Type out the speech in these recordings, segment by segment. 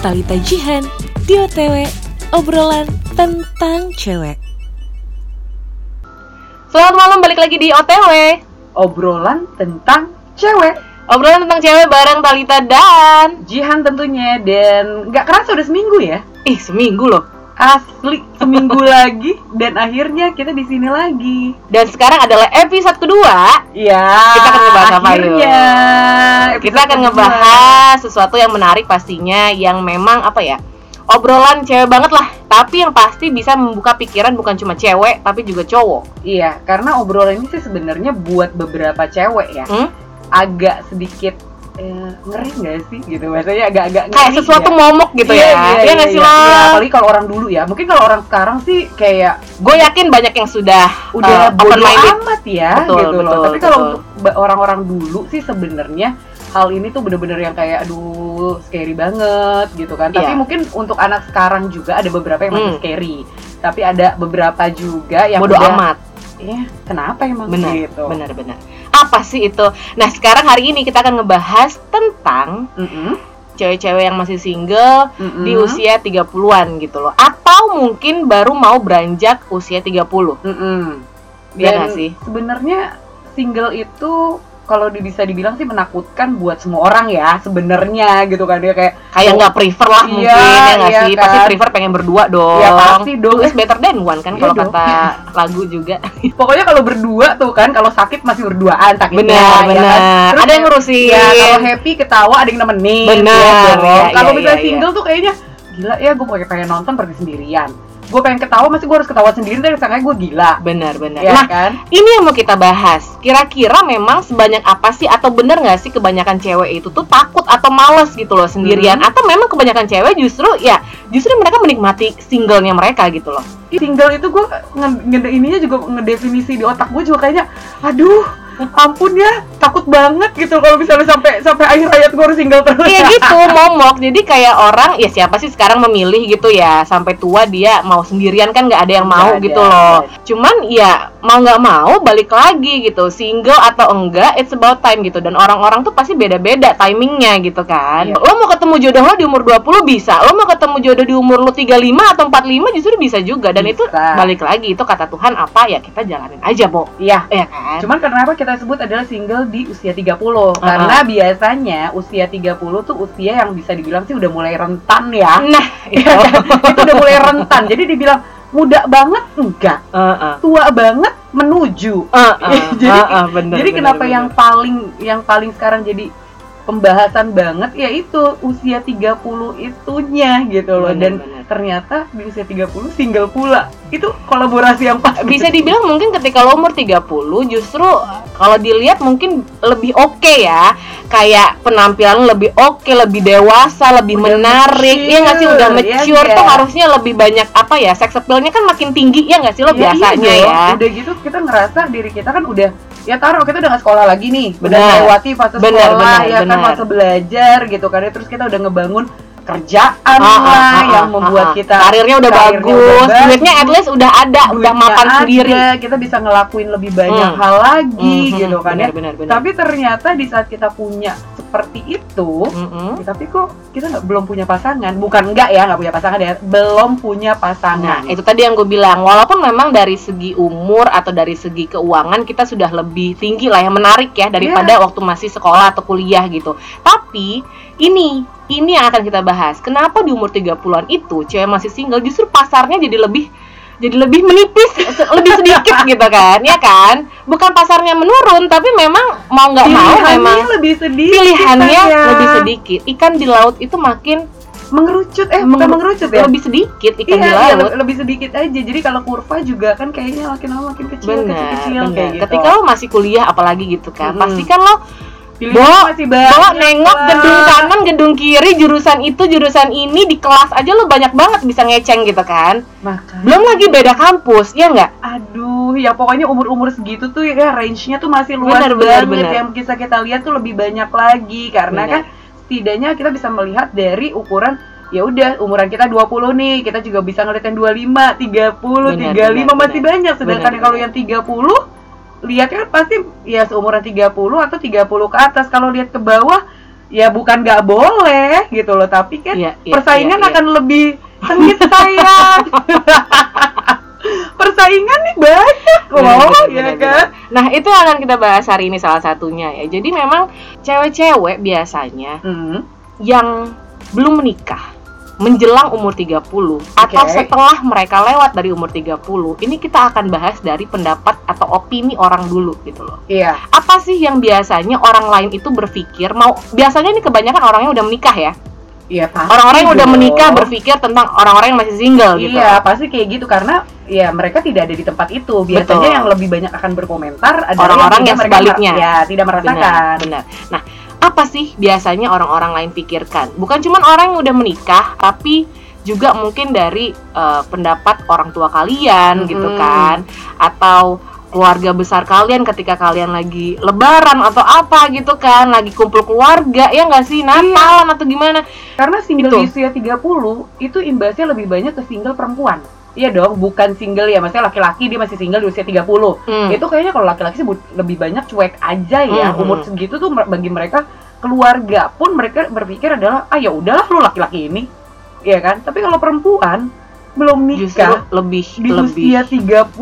Talita Jihan di OTW obrolan tentang cewek. Selamat malam balik lagi di OTW obrolan tentang cewek. Obrolan tentang cewek bareng Talita dan Jihan tentunya dan nggak kerasa udah seminggu ya? Ih seminggu loh asli seminggu lagi dan akhirnya kita di sini lagi. Dan sekarang adalah episode kedua. Iya Kita akan ngebahas apa, akhirnya Kita akan kedua. ngebahas sesuatu yang menarik pastinya Yang memang apa ya Obrolan cewek banget lah. Tapi yang pasti bisa membuka pikiran bukan cuma cewek Tapi juga cowok. Iya karena obrolan ini sih sebenarnya buat beberapa cewek ya. Hmm? agak sedikit eh, ngeri nggak sih gitu maksudnya agak-agak Kayak ngeri sesuatu ya. momok gitu Iya, ya iya, Iya iya, sih iya. lo? Iya, apalagi kalau orang dulu ya mungkin kalau orang sekarang sih kayak Gue yakin banyak yang sudah udah uh, bodo open minded amat ya Betul, gitu loh. betul, Tapi kalau betul. untuk orang-orang dulu sih sebenarnya hal ini tuh bener-bener yang kayak aduh scary banget gitu kan. Tapi Iya. mungkin untuk anak sekarang juga ada beberapa yang masih Hmm. scary. Tapi ada beberapa juga yang Bodo udah, amat Ya, kenapa emang benar gitu? benar-benar apa sih itu nah sekarang hari ini kita akan ngebahas tentang Mm-mm, cewek-cewek yang masih single mm-mm. di usia 30-an gitu loh atau mungkin baru mau beranjak usia 30 Mm-mm. Iya Dan nggak sih? sebenarnya single itu kalau bisa dibilang sih menakutkan buat semua orang ya sebenarnya gitu kan. Dia kayak kayak nggak prefer lah Iya, mungkin ya nggak iya sih? Pasti kan. prefer pengen berdua dong. Ya, pasti dong. Is better than one kan? Iya kalau kata lagu juga. Pokoknya kalau berdua tuh kan kalau sakit masih berduaan sakitnya benar ya benar kan? Terus ada yang ngurusin. ya kalau happy ketawa ada yang nemenin Benar, ya iya, kalau iya, misalnya iya, single tuh kayaknya gila ya gue pengen nonton pergi sendirian gue pengen ketawa masih gue harus ketawa sendiri tapi sangkanya gue gila benar benar ya nah kan ini yang mau kita bahas. Kira-kira memang sebanyak apa sih atau bener nggak sih kebanyakan cewek itu tuh takut atau males gitu loh sendirian Hmm. atau memang kebanyakan cewek justru ya justru mereka menikmati singlenya mereka gitu loh. single itu gue nge- nge- ininya juga ngedefinisi di otak gue juga kayaknya aduh ampun ya takut banget gitu kalau misalnya sampai sampai akhir hayat gue harus single terus Iya gitu, momok. Jadi kayak orang ya siapa sih sekarang memilih gitu ya sampai tua dia mau sendirian kan nggak ada yang mau Nggak gitu ada. loh. Cuman ya mau nggak mau balik lagi gitu, single atau enggak it's about time gitu. Dan orang-orang tuh pasti beda-beda timingnya gitu kan. Iya. Lo mau ketemu jodoh lo di umur 20 bisa, lo mau ketemu jodoh di umur lo 35 atau 45 justru bisa juga. Dan itu Bisa. balik lagi itu kata Tuhan apa ya kita jalanin aja, Bo. iya Ya kan? Cuman kenapa kita sebut adalah single di usia 30? Karena biasanya usia 30 tuh usia yang bisa dibilang sih udah mulai rentan ya. Nah, itu. Iya kan? itu udah mulai rentan. Jadi dibilang muda banget enggak, Heeh. tua banget menuju. Heeh, Jadi- heeh, bener, jadi bener, kenapa bener. yang paling yang paling sekarang jadi pembahasan banget yaitu usia 30 itunya gitu loh Bener, dan bener. Ternyata di usia 30 single pula. Itu kolaborasi yang pas. bisa dibilang mungkin ketika lo umur 30 justru kalau dilihat mungkin lebih oke ya. Kayak penampilan lebih oke lebih dewasa lebih Udah menarik. Mature, ya nggak sih? Udah ya mature nggak? tuh harusnya lebih banyak apa ya sex appeal-nya kan makin tinggi ya nggak sih? Lo Ya, biasanya iya ya. Udah gitu kita ngerasa diri kita kan udah ya taruh kita udah nggak sekolah lagi nih, Benar. melewati fase Benar, sekolah benar, ya kan fase belajar gitu kan ya. Terus kita udah ngebangun kerjaan Ah, ah, lah ah, yang ah, membuat ah, ah. kita karirnya udah karirnya bagus udah duitnya at least udah ada udah mapan ada, sendiri kita bisa ngelakuin lebih banyak Hmm. hal lagi Mhm, gitu kan ya. benar, benar, benar. Tapi ternyata di saat kita punya seperti itu, Mm-mm. ya, tapi kok kita nggak belum punya pasangan? Bukan enggak ya, nggak punya pasangan ya, belum punya Nah, pasangan. itu tadi yang gue bilang, walaupun memang dari segi umur atau dari segi keuangan kita sudah lebih tinggi lah yang menarik ya daripada Iya. waktu masih sekolah atau kuliah gitu. Tapi ini ini yang akan kita bahas. Kenapa di umur 30-an itu cewek masih single justru pasarnya jadi lebih jadi lebih menipis, se- lebih sedikit gitu kan, ya kan? Bukan pasarnya menurun, tapi memang mau nggak mau memang lebih sedikit. pilihannya ya. lebih sedikit. Ikan di laut itu makin mengerucut eh bukan Mengeru- mengerucut ya lebih sedikit ikan iya, di iya, laut. le- lebih sedikit aja jadi kalau kurva juga kan kayaknya makin lama makin kecil kecil, benar kecil benar kayak gitu ketika lo masih kuliah apalagi gitu kan Mm-mm. pasti kan lo Bo, masih Bo banyak nengok lah. gedung kanan gedung kiri jurusan itu jurusan ini di kelas aja lo banyak banget bisa ngeceng gitu kan Makanya, belum lagi beda kampus ya nggak aduh ya pokoknya umur-umur segitu tuh ya range-nya tuh masih luas benar, banget benar. yang bisa kita lihat tuh lebih banyak lagi karena Benar. kan setidaknya kita bisa melihat dari ukuran ya udah umuran kita 20 nih kita juga bisa ngeliat yang 25, 30, Benar, 35 benar, masih benar. banyak sedangkan kalau yang 30 lihatnya kan pasti ya seumuran 30 atau 30 ke atas kalau lihat ke bawah ya bukan nggak boleh gitu loh tapi kan Iya, iya, persaingan iya, iya. akan lebih sengit sayang persaingan nih banyak loh benar, ya benar, kan benar. Nah, itu yang akan kita bahas hari ini salah satunya ya. Jadi memang cewek-cewek biasanya Hmm, yang belum menikah menjelang umur 30 atau Oke. setelah mereka lewat dari umur 30, ini kita akan bahas dari pendapat atau opini orang dulu gitu loh. iya Apa sih yang biasanya orang lain itu berpikir mau biasanya ini kebanyakan orangnya udah menikah ya. iya pasti Orang-orang yang udah menikah berpikir tentang orang-orang yang masih single gitu. Iya, pasti kayak gitu karena ya mereka tidak ada di tempat itu. Biasanya Betul. yang lebih banyak akan berkomentar adalah Orang-orang yang mer- sebaliknya. ya, tidak merasakan. Benar, benar. Nah, apa sih biasanya orang-orang lain pikirkan? Bukan cuma orang yang udah menikah, tapi juga mungkin dari eh, pendapat orang tua kalian gitu Mm-mm. kan, atau keluarga besar kalian ketika kalian lagi lebaran atau apa gitu kan, lagi kumpul keluarga ya nggak sih Natalan atau gimana? Karena single Itu. di usia 30 itu imbasnya lebih banyak ke single perempuan. Iya dong, bukan single ya, maksudnya laki-laki dia masih single di usia 30. Hmm. Itu kayaknya kalau laki-laki sih lebih banyak cuek aja ya. Mhm. Umur segitu tuh bagi mereka keluarga pun mereka berpikir adalah ah ya udahlah lu laki-laki ini. Iya kan? Tapi kalau perempuan belum Justru nikah lebih di lebih usia 30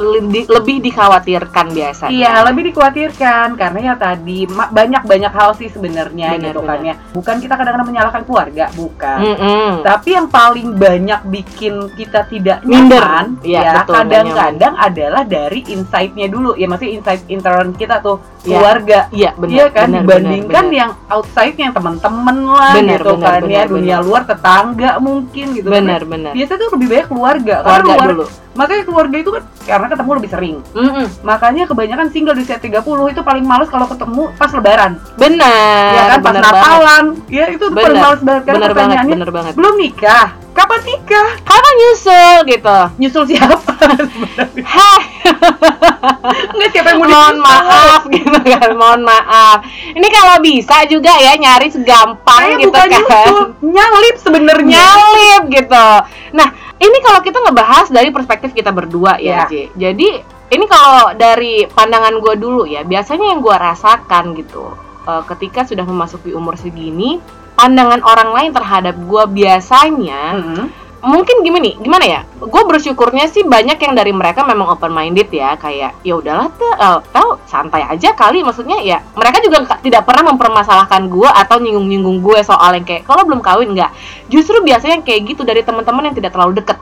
lebih lebih dikhawatirkan biasanya. Iya, lebih dikhawatirkan karena ya tadi banyak-banyak hal sih sebenarnya Benar, gitu kan ya. Bukan kita kadang-kadang menyalahkan keluarga, bukan. Mm-mm. Tapi yang paling banyak bikin kita tidak nyaman, Iya, ya nggak kadang-kadang adalah dari insight-nya dulu. Ya maksudnya insight intern kita tuh. Keluarga. Iya benar. Iya kan benar, dibandingkan benar, yang outside yang teman-teman lah Benar, gitu benar, kan ya, benar, dunia luar tetangga mungkin gitu. benar Tapi benar. Biasanya tuh lebih banyak keluarga. Karena Keluarga keluar- dulu. Makanya keluarga itu kan karena ketemu lebih sering. Mm-mm. Makanya kebanyakan single di usia 30 itu paling males kalau ketemu pas lebaran. Benar. ya kan pas banget. Natalan. Ya itu tuh paling males banget karena Benar banget, pertanyaannya benar banget. belum nikah. Kapan nikah? Kapan nyusul gitu? Nyusul siapa? Hah, Enggak siapa yang mau mohon maaf gitu kan, mohon maaf. Ini kalau bisa juga ya nyari segampang Saya gitu bukan kan. nyusul, nyalip sebenarnya. Nyalip gitu. Nah, ini kalau kita ngebahas dari perspektif kita berdua ya, Ya. J. Jadi ini kalau dari pandangan gue dulu ya, biasanya yang gue rasakan gitu, eh, ketika sudah memasuki umur segini, pandangan orang lain terhadap gue biasanya Mm-mm. Mungkin gimana nih? Gimana ya? Gue bersyukurnya sih banyak yang dari mereka memang open minded ya kayak ya udahlah tuh eh, tau santai aja kali. Maksudnya ya mereka juga tidak pernah mempermasalahkan gue atau nyinggung nyinggung gue soal yang kayak kalau belum kawin nggak? Justru biasanya kayak gitu dari teman-teman yang tidak terlalu deket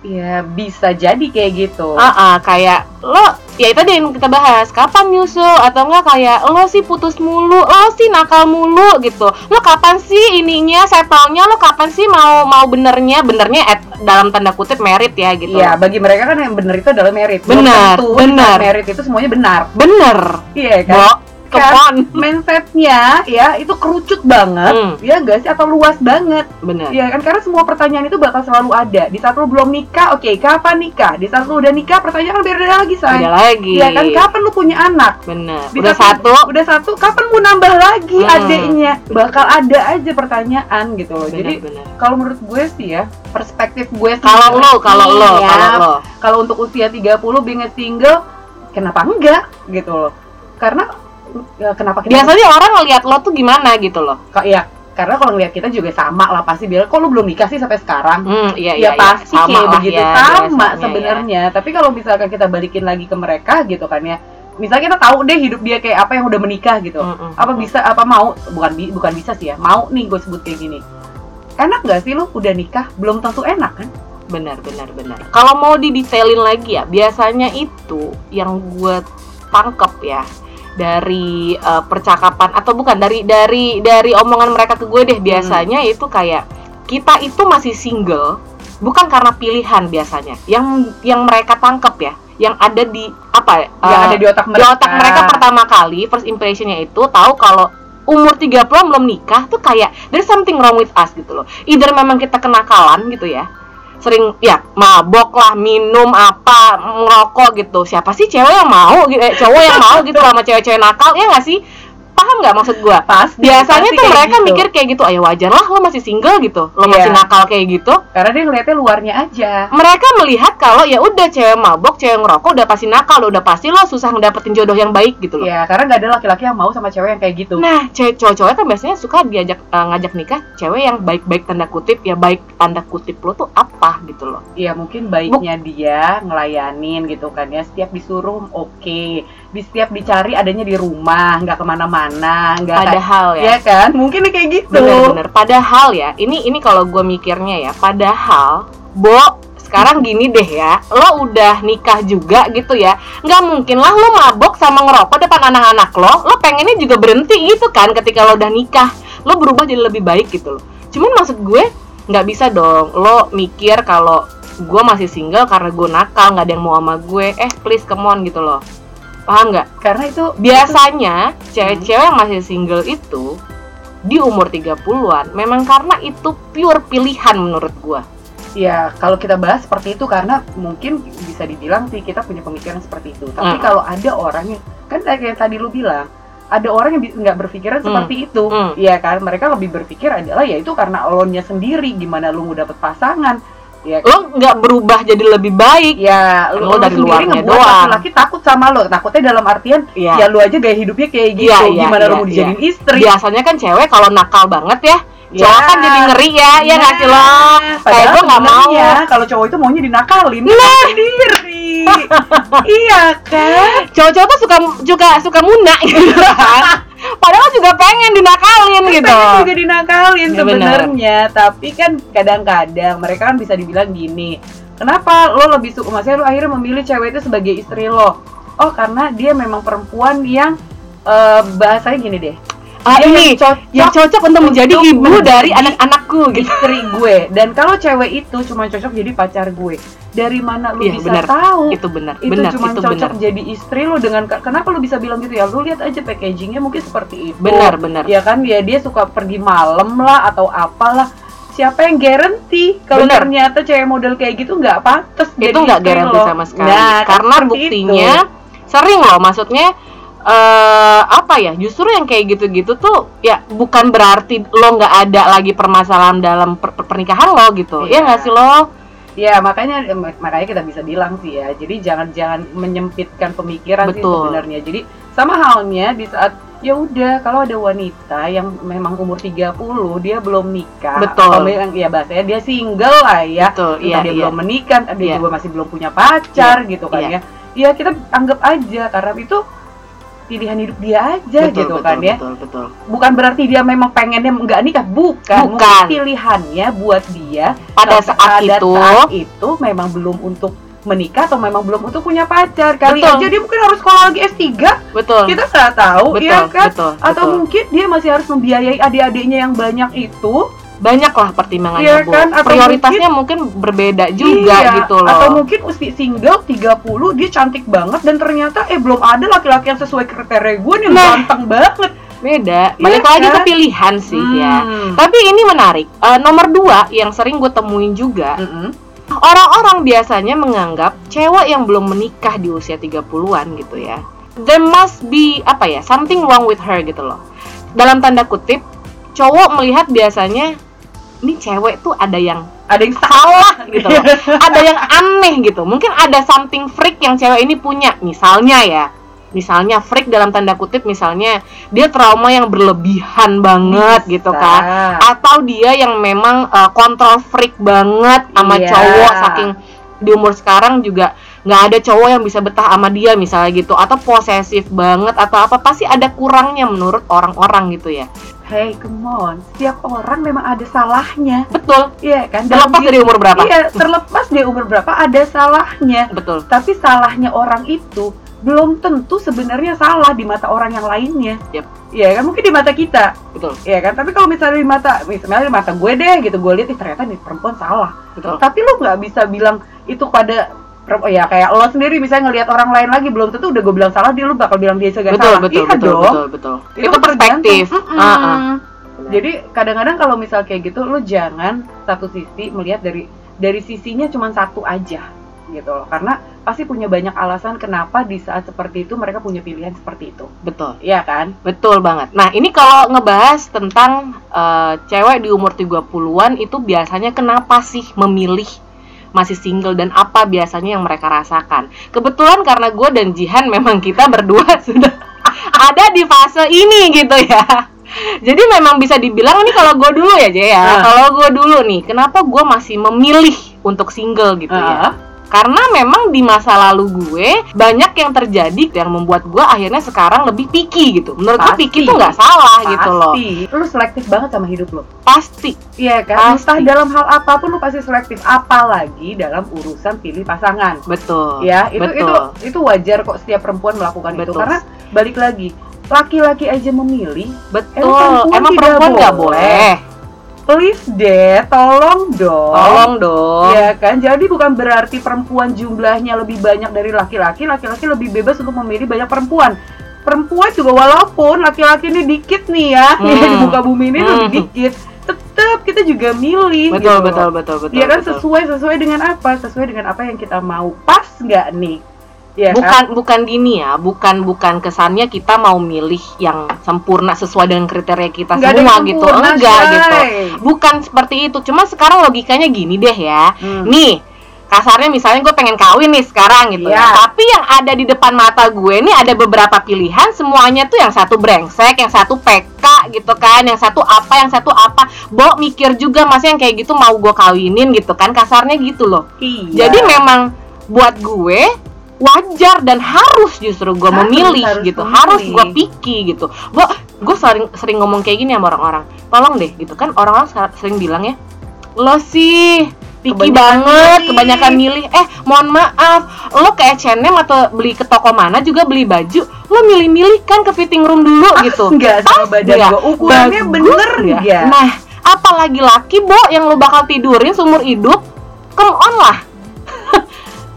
Ya bisa jadi kayak gitu. ah ah, kayak lo ya itu yang kita bahas kapan nyusul atau enggak kayak lo sih putus mulu lo sih nakal mulu gitu lo kapan sih ininya settlenya lo kapan sih mau mau benernya benernya at, dalam tanda kutip merit ya gitu Iya, bagi mereka kan yang benar itu adalah merit. Benar, benar. merit itu semuanya benar. bener Iya kan? Bo, kepon Mindsetnya ya itu kerucut banget, Hmm. ya guys, atau luas banget. bener Iya kan karena semua pertanyaan itu bakal selalu ada. Di saat lu belum nikah, oke, kapan nikah? Di saat lu udah nikah, pertanyaan beda lagi, say. ada lagi Iya kan kapan lu punya anak? bener Di udah saat satu Udah satu, kapan mau nambah lagi Hmm. adeknya? Bakal ada aja pertanyaan gitu loh. Jadi bener bener kalau menurut gue sih ya, perspektif gue sih kalau lo kalau lo ya, kalau lo kalau untuk usia 30 being a single, kenapa enggak gitu loh. Karena ya, kenapa kita biasanya orang ngelihat lo tuh gimana gitu loh. Kok- ya karena kalau ngeliat kita juga sama lah pasti bilang kok lu belum nikah sih sampai sekarang? Hmm iya ya iya pasti iya. kayak begitu ya, sama biasanya ya. sebenarnya. Tapi kalau misalkan kita balikin lagi ke mereka gitu kan ya misalnya kita tahu deh hidup dia kayak apa yang udah menikah gitu. Mm-mm. apa bisa apa mau bukan bi- bukan bisa sih ya mau nih gue sebut kayak gini. Enak gak sih lu udah nikah belum tentu enak kan? Benar benar benar. Kalau mau didetailin lagi ya biasanya itu yang gue tangkep ya dari eh, percakapan atau bukan dari dari dari omongan mereka ke gue deh. Biasanya itu kayak kita itu masih single bukan karena pilihan biasanya. Yang yang mereka tangkep ya yang ada di apa ya yang eh, ada di otak di mereka. otak mereka pertama kali first impressionnya itu tahu kalau umur 30 belum nikah tuh kayak there's something wrong with us gitu loh. Either memang kita kenakalan gitu ya sering ya mabok lah minum apa ngerokok gitu. Siapa sih cewek yang mau gitu eh, cowok yang mau gitu sama cewek-cewek nakal ya nggak sih nggak maksud gua Pasti. biasanya pasti tuh mereka gitu. mikir kayak gitu ya wajar lah lo masih single gitu lo masih Iya. nakal kayak gitu karena dia ngeliatnya luarnya aja. mereka melihat kalau ya udah cewek mabok cewek ngerokok udah pasti nakal udah pasti lo susah ngedapetin jodoh yang baik gitu loh Ya, karena nggak ada laki-laki yang mau sama cewek yang kayak gitu. Nah, cewek cowok-cowok kan biasanya suka diajak eh, ngajak nikah cewek yang baik-baik tanda kutip ya baik tanda kutip lo tuh apa gitu loh. Iya mungkin baiknya dia ngelayanin gitu kan ya setiap disuruh oke di setiap dicari adanya di rumah nggak ke mana-mana nggak kayak- Padahal ya. ya kan mungkin kayak gitu Bener-bener. Padahal ya, ini ini kalau gue mikirnya ya, padahal, Bo, sekarang gini deh ya, lo udah nikah juga gitu ya, nggak mungkin lah lo mabok sama ngerokok depan anak-anak lo, lo pengennya juga berhenti gitu kan ketika lo udah nikah, lo berubah jadi lebih baik gitu loh. Cuman maksud gue nggak bisa dong, lo mikir kalau gue masih single karena gue nakal, nggak ada yang mau sama gue, eh please come on gitu loh. Paham nggak? karena itu biasanya cewek-cewek yang masih single itu di umur 30-an memang karena itu pure pilihan menurut gua. ya kalau kita bahas seperti itu karena mungkin bisa dibilang sih kita punya pemikiran seperti itu tapi Hmm. kalau ada orang yang kan kayak yang tadi lu bilang ada orang yang nggak berpikiran Hmm. seperti itu Hmm. ya kan mereka lebih berpikir adalah ya itu karena elonya sendiri gimana lu mau dapet pasangan ya kan? Lo nggak berubah jadi lebih baik. ya Lo lu, lu dari luarnya ngebuat doang. laki-laki takut sama lo takutnya dalam artian Iya. ya lu aja gaya hidupnya kayak gitu Iya, iya, gimana iya, lu mau dijadiin istri Biasanya kan cewek kalau nakal banget ya, Ya. cowok kan jadi ngeri ya, ya nggak sih lo? Kayak Padahal gue nggak mau. sebenarnya kalau cowok itu maunya dinakalin nah. sendiri iya kan Cowok-cowok tuh suka suka suka muna gitu kan. Padahal juga pengen dinakalin gitu. pengen juga dinakalin Ya, sebenarnya. Tapi kan kadang-kadang mereka kan bisa dibilang gini kenapa lo lebih suka maksudnya lo akhirnya memilih cewek itu sebagai istri lo. Oh karena dia memang perempuan yang eh, bahasanya gini deh Ah ini yang cocok yang cocok untuk menjadi untuk ibu dari anak-anakku gitu. istri gue dan kalau cewek itu cuma cocok jadi pacar gue dari mana lu Iya, bisa benar. tahu Itu benar, itu benar, cuma itu cocok benar. jadi istri lo dengan kenapa lu bisa bilang gitu ya lu lihat aja packagingnya mungkin seperti itu Benar, benar. ya kan ya dia suka pergi malam lah atau apalah siapa yang guarantee kalau ternyata cewek model kayak gitu nggak pantas itu nggak lo. sama sekali Nah, karena buktinya itu. sering loh maksudnya eh apa ya justru yang kayak gitu-gitu tuh ya bukan berarti lo nggak ada lagi permasalahan dalam per- per- pernikahan lo gitu ya Iya. nggak sih lo Ya makanya eh, mak- makanya kita bisa bilang sih ya. Jadi jangan jangan menyempitkan pemikiran sih Betul. sebenarnya. Jadi sama halnya di saat ya udah kalau ada wanita yang memang umur 30 dia belum nikah Betul. atau ya bahasanya dia single lah ya. Betul, iya, dia iya. belum menikah, dia Iya. juga masih belum punya pacar gitu kan iya. ya. Ya kita anggap aja karena itu pilihan hidup dia aja betul, gitu betul, kan ya. betul betul. Bukan berarti dia memang pengennya nggak nikah. Bukan, Bukan. mungkin pilihannya buat dia pada Pada saat itu. saat itu memang belum untuk menikah atau memang belum untuk punya pacar. Kali Betul. aja dia mungkin harus sekolah lagi S3 betul. Kita nggak tahu betul ya kan? betul atau betul. mungkin dia masih harus membiayai adik-adiknya yang banyak itu banyak lah pertimbangannya Iya Bu. kan, atau prioritasnya mungkin, berbeda juga Iya, gitu loh atau mungkin usia single 30 dia cantik banget dan ternyata eh belum ada laki-laki yang sesuai kriteria gue nih Nah. ganteng banget beda Iya balik lagi kan? ke pilihan sih ya Hmm. tapi ini menarik Eh, nomor dua yang sering gue temuin juga Mm-mm. Orang-orang biasanya menganggap cewek yang belum menikah di usia 30-an gitu ya. There must be apa ya, something wrong with her gitu loh. Dalam tanda kutip, cowok melihat biasanya ini cewek tuh ada yang ada yang salah gitu loh. ada yang aneh gitu. Mungkin ada something freak yang cewek ini punya. Misalnya ya, misalnya freak dalam tanda kutip misalnya dia trauma yang berlebihan banget Bisa. gitu kan atau dia yang memang uh, kontrol freak banget sama Iya. cowok saking di umur sekarang juga nggak ada cowok yang bisa betah sama dia misalnya gitu atau posesif banget atau apa pasti ada kurangnya menurut orang-orang gitu ya Hey, come on. Setiap orang memang ada salahnya. betul Iya kan? Dalam terlepas diri- dari umur berapa Iya, terlepas dia umur berapa ada salahnya. betul Tapi salahnya orang itu belum tentu sebenarnya salah di mata orang yang lainnya. Yep. Iya kan? Mungkin di mata kita. betul Iya kan? Tapi kalau misalnya di mata misalnya di mata gue deh gitu, gue lihat ih ternyata nih perempuan salah. betul Tapi lu nggak bisa bilang itu pada per- ya kayak lo sendiri misalnya ngelihat orang lain lagi belum tentu udah gue bilang salah dia lu bakal bilang dia juga betul salah betul iya betul, dong betul betul itu perspektif tergantung. Ah, ah. Mm-mm. Jadi kadang-kadang kalau misal kayak gitu lu jangan satu sisi melihat dari dari sisinya cuma satu aja. gitu loh karena pasti punya banyak alasan kenapa di saat seperti itu mereka punya pilihan seperti itu betul Iya kan betul banget nah ini kalau ngebahas tentang eh, cewek di umur 30-an itu biasanya kenapa sih memilih masih single dan apa biasanya yang mereka rasakan kebetulan karena gue dan Jihan memang kita berdua sudah ada di fase ini gitu ya jadi memang bisa dibilang ini kalau gue dulu ya Jay ya Ah. kalau gue dulu nih kenapa gue masih memilih untuk single gitu ya Ah. Karena memang di masa lalu gue banyak yang terjadi yang membuat gue akhirnya sekarang lebih picky gitu. Menurut gue Pasti. picky tuh nggak salah gitu loh. Pasti lu selektif banget sama hidup lo pasti. Iya kan? Pasti. entah dalam hal apa pun lu pasti selektif. Apalagi dalam urusan pilih pasangan. Betul. Ya itu betul. itu itu wajar kok setiap perempuan melakukan itu. Betul. karena balik lagi laki-laki aja memilih betul. Emang perempuan nggak boleh. boleh please deh tolong dong tolong dong Ya kan, jadi bukan berarti perempuan jumlahnya lebih banyak dari laki-laki, laki-laki lebih bebas untuk memilih banyak perempuan. Perempuan juga walaupun laki-laki ini dikit nih ya, Hmm. di muka bumi ini Hmm. lebih dikit, tetap kita juga milih. betul gitu betul betul betul Ya kan betul. sesuai sesuai dengan apa? Sesuai dengan apa yang kita mau. Pas nggak nih? Ya bukan kan? bukan gini ya bukan bukan kesannya kita mau milih yang sempurna sesuai dengan kriteria kita Nggak semua gitu enggak Shay. gitu bukan seperti itu cuma sekarang logikanya gini deh ya Hmm. nih kasarnya misalnya gue pengen kawin nih sekarang gitu ya Iya. tapi yang ada di depan mata gue nih ada beberapa pilihan semuanya tuh yang satu brengsek yang satu PK gitu kan yang satu apa yang satu apa Bo mikir juga masih yang kayak gitu mau gue kawinin gitu kan kasarnya gitu loh Iya. jadi memang buat gue wajar dan harus justru gue memilih harus gitu memilih. harus gue picky gitu Bo, gue sering sering ngomong kayak gini sama orang-orang tolong deh gitu kan orang-orang sering bilang ya lo sih picky banget milih." kebanyakan milih eh mohon maaf lo ke H&M atau beli ke toko mana juga beli baju lo milih-milih kan ke fitting room dulu gitu Enggak sama badan nggak? gua. Ukurannya Bagus bener nggak? nggak? Nah, apalagi laki, Bo, yang lo bakal tidurin seumur hidup, come on lah.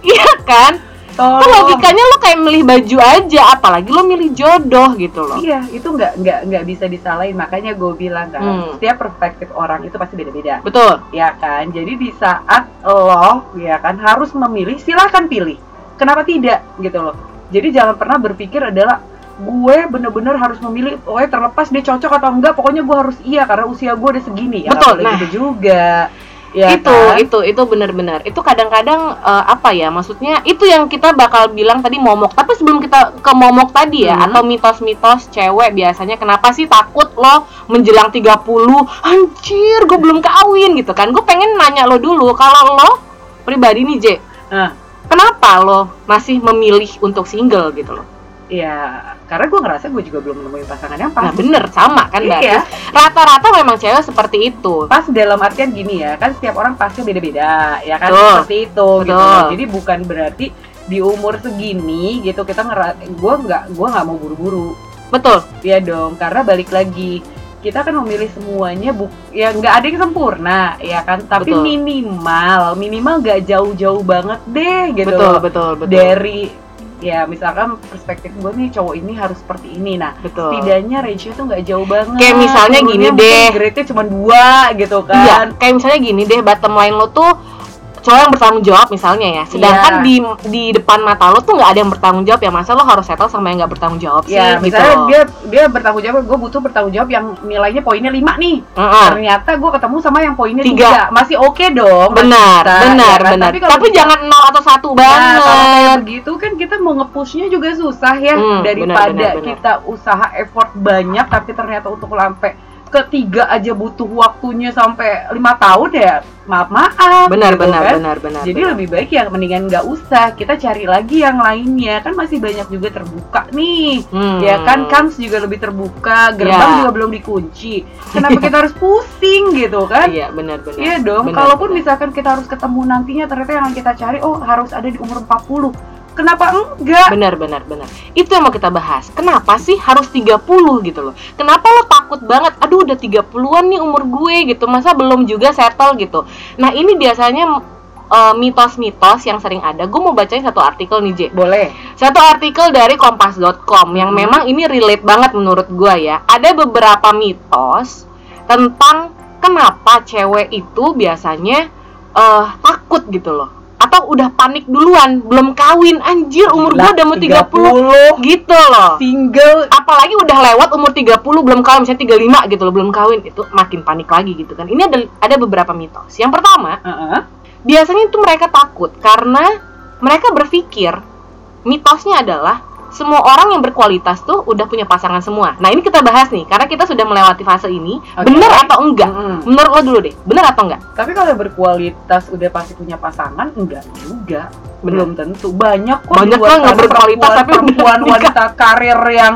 Iya kan? Kan Tolong. logikanya lo kayak milih baju aja, apalagi lo milih jodoh gitu loh. Iya, itu nggak nggak nggak bisa disalahin. Makanya gue bilang kan, Hmm. setiap perspektif orang itu pasti beda-beda. Betul. ya kan jadi di saat lo ya kan harus memilih silahkan pilih kenapa tidak gitu loh jadi jangan pernah berpikir adalah gue bener-bener harus memilih oh terlepas dia cocok atau enggak pokoknya gue harus iya karena usia gue udah segini ya Betul, nah. gitu juga ya itu, kan? itu, itu benar-benar. Itu kadang-kadang eh, apa ya? Maksudnya itu yang kita bakal bilang tadi momok. Tapi sebelum kita ke momok tadi ya Hmm. atau mitos-mitos cewek biasanya kenapa sih takut lo menjelang 30? Anjir, gue belum kawin gitu kan. Gue pengen nanya lo dulu kalau lo pribadi nih, J. Nah. Kenapa lo masih memilih untuk single gitu loh? Ya karena gue ngerasa gue juga belum menemuin pasangan yang pas Nah, bener sama kan, Mbak? Iya. Rata-rata memang cewek seperti itu. pas dalam artian gini ya kan setiap orang pasti beda-beda ya kan Betul. seperti itu gitu loh. jadi bukan berarti di umur segini gitu kita ngera gue nggak gue nggak mau buru-buru Betul. ya dong karena balik lagi kita kan memilih semuanya bu ya nggak ada yang sempurna ya kan tapi Betul. minimal minimal nggak jauh-jauh banget deh gitu betul, loh. betul, betul. dari ya misalkan perspektif gue nih cowok ini harus seperti ini nah betul. setidaknya ratio tuh nggak jauh banget Kayak misalnya Turunnya gini deh. grade-nya cuma dua gitu kan Iya, kayak misalnya gini deh, bottom line lo tuh cowok yang bertanggung jawab misalnya ya. Sedangkan Iya. di di depan mata lo tuh nggak ada yang bertanggung jawab ya. Masa lo harus settle sama yang nggak bertanggung jawab sih Ya, gitu. misalnya dia dia bertanggung jawab, gue butuh bertanggung jawab yang nilainya poinnya 5 nih. Heeh. Ternyata gue ketemu sama yang poinnya Tiga. 3. Masih oke dong. masih Benar, bisa, benar, ya kan? benar. Tapi, Tapi, kita- jangan nol atau satu Nah, kalau kayak banget. begitu kan kita mau nge-pushnya juga susah ya Hmm, daripada benar, benar, benar. kita usaha effort banyak tapi ternyata untuk sampai ketiga aja butuh waktunya sampai lima tahun ya maaf maaf Benar, gitu benar, kan. benar, benar. Jadi benar. lebih baik ya mendingan nggak usah kita cari lagi yang lainnya kan masih banyak juga terbuka nih Hmm. ya kan kans juga lebih terbuka gerbang Ya. juga belum dikunci kenapa kita harus pusing gitu kan Iya, benar, benar. Iya dong, Benar, kalaupun benar. misalkan kita harus ketemu nantinya ternyata yang kita cari oh harus ada di umur 40. Kenapa enggak? Benar, benar, benar. Itu yang mau kita bahas. Kenapa sih harus 30 gitu loh? Kenapa lo takut banget? Aduh, udah 30-an nih umur gue gitu. Masa belum juga settle gitu. Nah, ini biasanya eh, mitos-mitos yang sering ada. Gue mau bacain satu artikel nih, J. Boleh. Satu artikel dari kompas.com yang Hmm. memang ini relate banget menurut gue ya. Ada beberapa mitos tentang kenapa cewek itu biasanya eh, takut gitu loh. Atau udah panik duluan belum kawin. Anjir umur Gila, gua udah mau 30, gitu loh. Single. Apalagi udah lewat umur 30 belum kawin misalnya 35 gitu loh belum kawin. Itu makin panik lagi gitu kan. Ini ada ada beberapa mitos. Yang pertama Heeh. biasanya itu mereka takut karena mereka berpikir mitosnya adalah semua orang yang berkualitas tuh udah punya pasangan semua. Nah ini kita bahas nih karena kita sudah melewati fase ini. Oke. Bener atau enggak? Mm-mm. Menurut lo dulu deh, bener atau enggak? Tapi kalau berkualitas udah pasti punya pasangan, enggak juga. Bener. Belum tentu. Banyak kok Banyak kan nggak berkualitas tapi perempuan wanita karir yang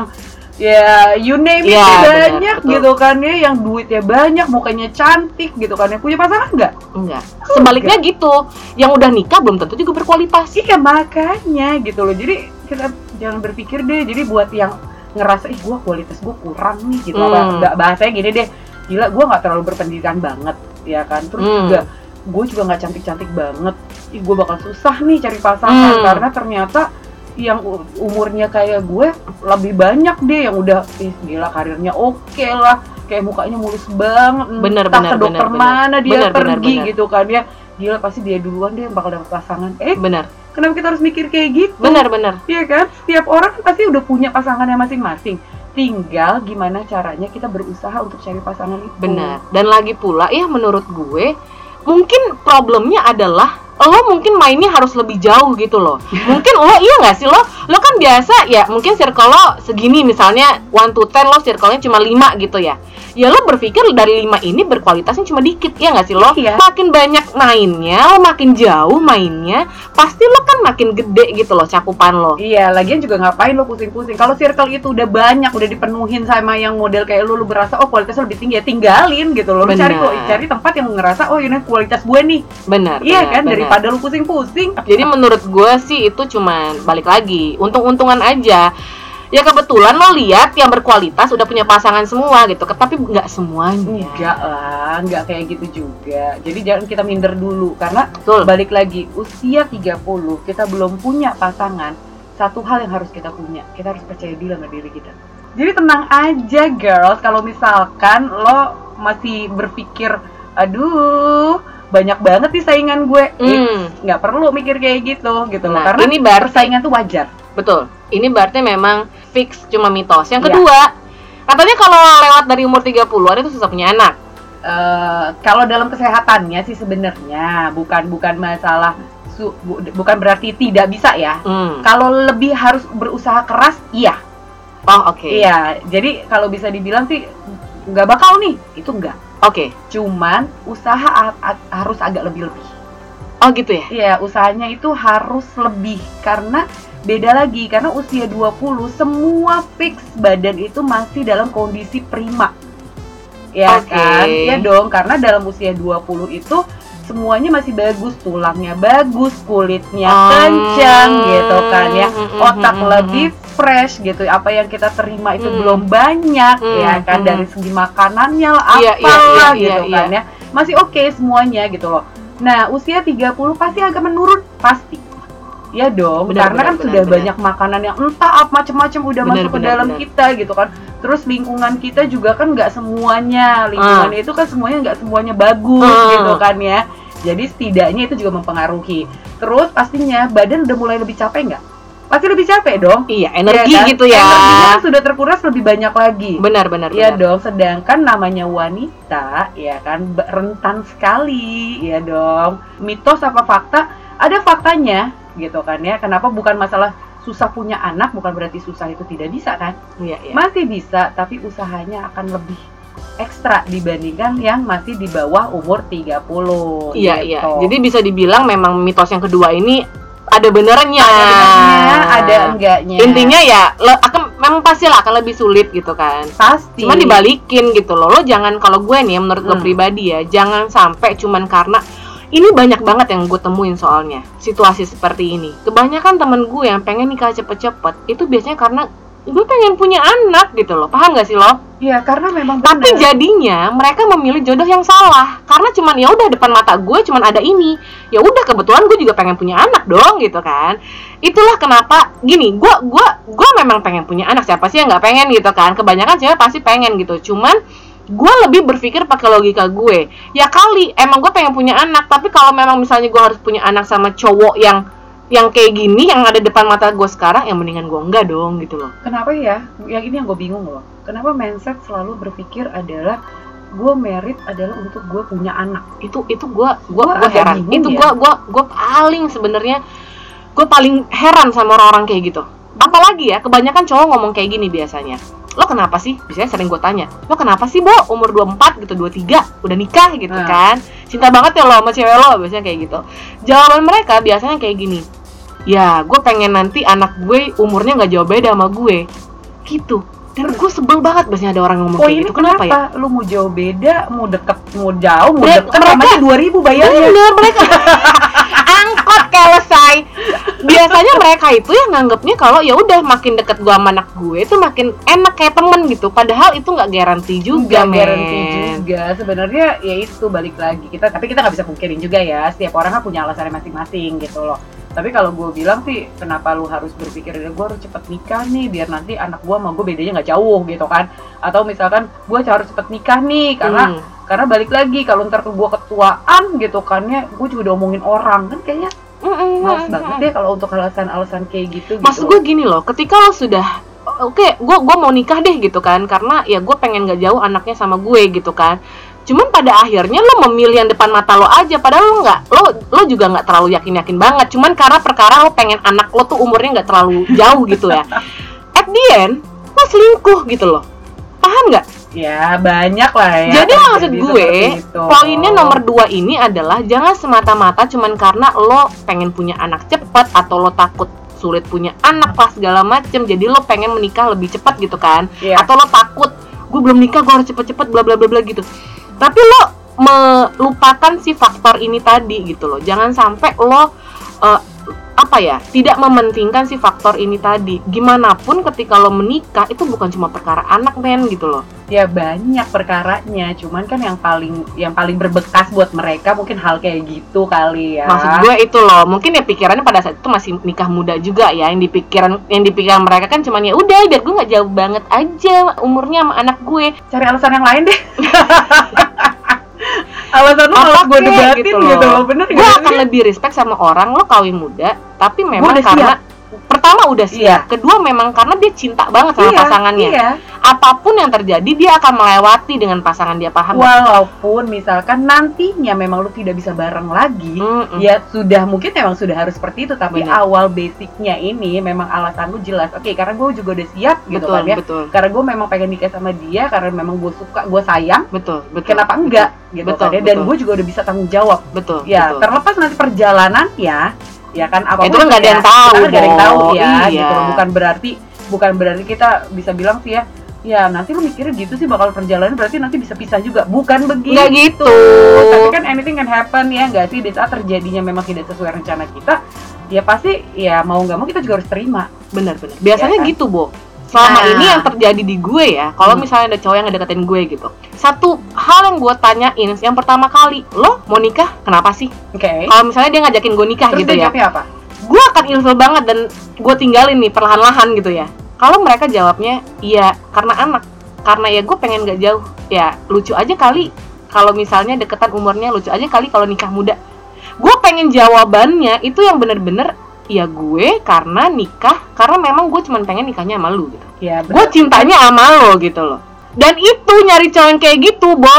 ya you name it benar, banyak betul. gitu kan ya yang duitnya banyak mukanya cantik gitu kan ya punya pasangan enggak Enggak. Sebaliknya gitu, yang udah nikah belum tentu juga berkualitas. iya makanya gitu loh jadi kita jangan berpikir deh jadi buat yang ngerasa ih gua kualitas gua kurang nih gitu Hmm. apa nggak bahasanya gini deh gila gua nggak terlalu berpendidikan banget ya kan terus Hmm. juga gue juga nggak cantik cantik banget ih gue bakal susah nih cari pasangan Hmm. karena ternyata yang umurnya kayak gue lebih banyak deh yang udah ih gila karirnya oke lah kayak mukanya mulus banget Bener, entah bener, ke dokter bener, bener. mana dia Bener, bener, pergi bener. gitu kan ya gila pasti dia duluan deh yang bakal dapet pasangan eh Bener, kenapa kita harus mikir kayak gitu bener, bener. Iya kan? Setiap orang pasti udah punya pasangannya masing-masing. Tinggal gimana caranya kita berusaha untuk cari pasangan itu. Benar. Dan lagi pula ya menurut gue mungkin problemnya adalah lo mungkin mainnya harus lebih jauh gitu loh. Mungkin lo iya nggak sih lo? Lo kan biasa ya mungkin circle lo segini misalnya 1 to 10 lo circle-nya cuma 5 gitu ya. Ya lo berpikir dari 5 ini berkualitasnya cuma dikit ya nggak sih lo? Iya. Makin banyak mainnya, lo makin jauh mainnya, pasti lo kan makin gede gitu loh cakupan lo. Iya, lagian juga ngapain lo pusing-pusing. Kalau circle itu udah banyak, udah dipenuhin sama yang model kayak lu, lu berasa oh kualitasnya lebih tinggi ya tinggalin gitu loh. Lu cari kok cari tempat yang ngerasa oh ini kualitas gue nih. Benar. iya kan benar. Daripada lu pusing-pusing. Jadi menurut gue sih itu cuman balik lagi untung-untungan aja. Ya kebetulan lo lihat yang berkualitas udah punya pasangan semua gitu, tapi nggak semuanya. Enggak lah, enggak kayak gitu juga. Jadi jangan kita minder dulu karena Betul. balik lagi usia 30 kita belum punya pasangan satu hal yang harus kita punya kita harus percaya dulu sama diri kita jadi tenang aja girls kalau misalkan lo masih berpikir aduh banyak banget nih saingan gue Hmm, nggak perlu mikir kayak gitu gitu loh Nah, karena ini berarti persaingan tuh wajar betul. Ini berarti memang fix cuma mitos. Yang Iya. kedua, katanya kalau lewat dari umur 30-an itu susah punya anak. Eh, kalau dalam kesehatannya sih sebenarnya bukan bukan masalah su- bu- bukan berarti tidak bisa ya Hmm. kalau lebih harus berusaha keras iya Oh, oke. Iya, jadi kalau bisa dibilang sih nggak bakal nih, itu nggak. Oke. Cuman usaha harus agak lebih-lebih. Oh, gitu ya. Iya, usahanya itu harus lebih karena beda lagi karena usia 20 semua fix badan itu masih dalam kondisi prima. Ya Oke. kan? Iya dong, karena dalam usia 20 itu semuanya masih bagus, tulangnya bagus, kulitnya Hmm. kencang gitu kan ya. Otak lebih fresh gitu. Apa yang kita terima itu Hmm. belum banyak Hmm, ya kan hmm. dari segi makanannya lah Iya, iya, apalah iya, gitu iya, kan ya. Masih oke semuanya gitu loh. Nah, usia 30 pasti agak menurun pasti. Ya dong, Benar, karena benar, kan benar, sudah benar. banyak makanan yang entah apa macam-macam udah Benar, masuk ke benar, dalam benar. kita gitu kan. Terus lingkungan kita juga kan nggak semuanya, lingkungan itu kan semuanya nggak semuanya bagus Ah. gitu kan ya. Jadi setidaknya itu juga mempengaruhi. Terus pastinya badan udah mulai lebih capek nggak? Pasti lebih capek dong. Iya, energi Iya kan? gitu ya. Energinya kan sudah terkuras lebih banyak lagi. Benar, benar, Iya dong, sedangkan namanya wanita ya kan rentan sekali ya dong. Mitos apa fakta? Ada faktanya gitu kan ya. Kenapa bukan masalah susah punya anak bukan berarti susah itu tidak bisa kan? Iya, iya. Masih bisa, tapi usahanya akan lebih ekstra dibandingkan yang masih di bawah umur 30 Iya, gitu. iya. Jadi bisa dibilang memang mitos yang kedua ini ada benernya. ada benernya, ada enggaknya. Intinya ya le- akan memang pasti lah akan lebih sulit gitu kan. pasti. Cuman dibalikin gitu loh. Lo jangan kalau gue nih menurut gue Hmm. pribadi ya, jangan sampai cuman karena ini banyak banget yang gue temuin soalnya situasi seperti ini. Kebanyakan temen gue yang pengen nikah cepet-cepet itu biasanya karena gue pengen punya anak gitu loh. Paham gak sih lo? Iya, karena memang Tapi benar. jadinya mereka memilih jodoh yang salah karena cuman ya udah depan mata gue cuman ada ini. Ya udah kebetulan gue juga pengen punya anak dong gitu kan. Itulah kenapa gini, gue gua gua memang pengen punya anak. Siapa sih yang nggak pengen gitu kan? Kebanyakan cewek pasti pengen gitu. Cuman gue lebih berpikir pakai logika gue ya kali emang gue pengen punya anak tapi kalau memang misalnya gue harus punya anak sama cowok yang yang kayak gini yang ada depan mata gue sekarang yang mendingan gue enggak dong gitu loh Kenapa ya? Yang ini yang gue bingung loh. Kenapa mindset selalu berpikir adalah gue merit adalah untuk gue punya anak. itu itu gue gue gue heran itu ya. gue gue gue paling sebenarnya gue paling heran sama orang-orang kayak gitu apalagi ya kebanyakan cowok ngomong kayak gini biasanya lo kenapa sih? Biasanya sering gue tanya lo kenapa sih bo? Umur 24 gitu 23 udah nikah? Gitu Nah. kan. Cinta banget ya lo sama cewek lo biasanya kayak gitu. Jawaban mereka biasanya kayak gini ya gue pengen nanti anak gue umurnya nggak jauh beda sama gue. Gitu. Dan gue sebel banget biasanya ada orang ngomong Oh kayak gitu. Kenapa, ya? Lu mau jauh beda, mau deket, mau jauh, mau Mereka- deket sama aja 2000 bayarnya. Bener mereka. Biasanya mereka itu yang nganggapnya kalau ya udah makin deket gua sama anak gue itu makin enak kayak temen gitu. Padahal itu nggak garansi juga, Nggak men. garansi juga sebenarnya ya itu balik lagi kita tapi kita nggak bisa pungkirin juga ya setiap orang kan punya alasannya masing-masing gitu loh tapi kalau gue bilang sih kenapa lu harus berpikir gue harus cepet nikah nih biar nanti anak gue sama gue bedanya nggak jauh gitu kan atau misalkan gue harus cepet nikah nih karena Hmm. karena balik lagi kalau ntar gue ketuaan gitu kan ya gue juga udah omongin orang kan kayaknya Mm-mm, males mm-mm. banget deh kalau untuk alasan-alasan kayak gitu Maksud gitu gue gini loh, ketika lo sudah oke, gue gua mau nikah deh gitu kan, karena ya gue pengen gak jauh anaknya sama gue gitu kan. Cuman pada akhirnya lo memilih yang depan mata lo aja, padahal lo nggak, lo lo juga nggak terlalu yakin yakin banget. Cuman karena perkara lo pengen anak lo tuh umurnya nggak terlalu jauh gitu ya. At the end, lo selingkuh gitu loh. Paham nggak? Ya banyak lah ya Jadi maksud gue, poinnya nomor dua ini adalah jangan semata-mata cuman karena lo pengen punya anak cepat atau lo takut sulit punya anak pas segala macem jadi lo pengen menikah lebih cepat gitu kan? Iya. atau lo takut gue belum nikah gue harus cepet-cepet bla bla bla bla gitu. Tapi lo melupakan si faktor ini tadi gitu loh. Jangan sampai lo eh, apa ya tidak mementingkan si faktor ini tadi. Gimana pun ketika lo menikah itu bukan cuma perkara anak men gitu loh. Ya banyak perkaranya. Cuman kan yang paling yang paling berbekas buat mereka mungkin hal kayak gitu kali ya. Maksud gue itu loh, mungkin ya pikirannya pada saat itu masih nikah muda juga ya, yang dipikiran yang dipikiran mereka kan cuman ya udah biar gue nggak jauh banget aja umurnya sama anak gue. cari alasan yang lain deh alasan lu harus gue debatin gitu loh, bener Gue akan sih? lebih respect sama orang lo kawin muda, tapi memang karena pertama udah siap, Iya. kedua memang karena dia cinta banget sama Iya, pasangannya. iya. Apa pun yang terjadi dia akan melewati dengan pasangan dia paham. walaupun misalkan nantinya memang lu tidak bisa bareng lagi Mm-mm. ya sudah mungkin memang sudah harus seperti itu tapi Bener. awal basicnya ini memang alasan lu jelas oke karena gue juga udah siap gitu betul, kan ya betul, karena gue memang pengen nikah sama dia karena memang gue suka gue sayang betul, betul. kenapa enggak gitu Betul, kan ya dan betul. gue juga udah bisa tanggung jawab Betul, ya betul. terlepas nanti perjalanannya ya kan apa Itu kan nggak ada yang tahu, kan nggak ada yang tahu ya Iya. gitu bukan berarti bukan berarti kita bisa bilang sih ya ya nanti lu mikirnya gitu sih bakal perjalanan berarti nanti bisa pisah juga bukan begitu Nggak gitu. tapi kan anything can happen ya nggak sih di saat terjadinya memang tidak sesuai rencana kita ya pasti ya mau nggak mau kita juga harus terima Benar-benar. Biasanya Ya kan? gitu, Bo. Selama Nah. ini yang terjadi di gue ya, kalau Hmm. misalnya ada cowok yang ngedeketin gue gitu. Satu hal yang gue tanyain, yang pertama kali, lo mau nikah? Kenapa sih? oke Kalau misalnya dia ngajakin gue nikah terus gitu dia ya, apa gue akan ilfil banget dan gue tinggalin nih perlahan-lahan gitu ya. Kalau mereka jawabnya, iya karena anak, karena ya gue pengen gak jauh. Ya lucu aja kali. Kalau misalnya deketan umurnya lucu aja kali kalau nikah muda. Gue pengen jawabannya itu yang bener-bener ya gue karena nikah karena memang gue cuman pengen nikahnya sama lu gitu ya gue cintanya sama lo gitu loh dan itu nyari cowok kayak gitu bo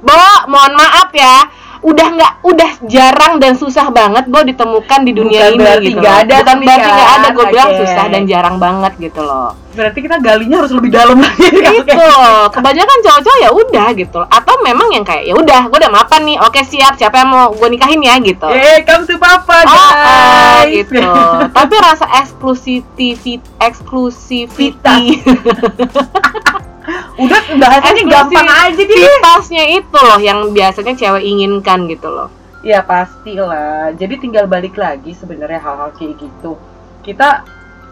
bo mohon maaf ya udah nggak udah jarang dan susah banget bo ditemukan di dunia Bukan ini berarti gitu loh. ada bukan tapi berarti nggak kan, ada gue bilang susah dan jarang banget gitu loh. Berarti kita galinya harus lebih dalam lagi. Itu loh kebanyakan cowok-cowok ya udah gitu loh. atau memang yang kayak ya udah gue udah mapan nih oke siap siapa yang mau gue nikahin ya gitu. Eh come to papa Oh, oh, guys. gitu. Tapi rasa eksklusiviti. Eksklusiviti udah bahasanya gampang aja deh eksklusivitasnya itu loh yang biasanya cewek inginkan gitu loh. Ya pastilah. Jadi tinggal balik lagi sebenarnya hal-hal kayak gitu. Kita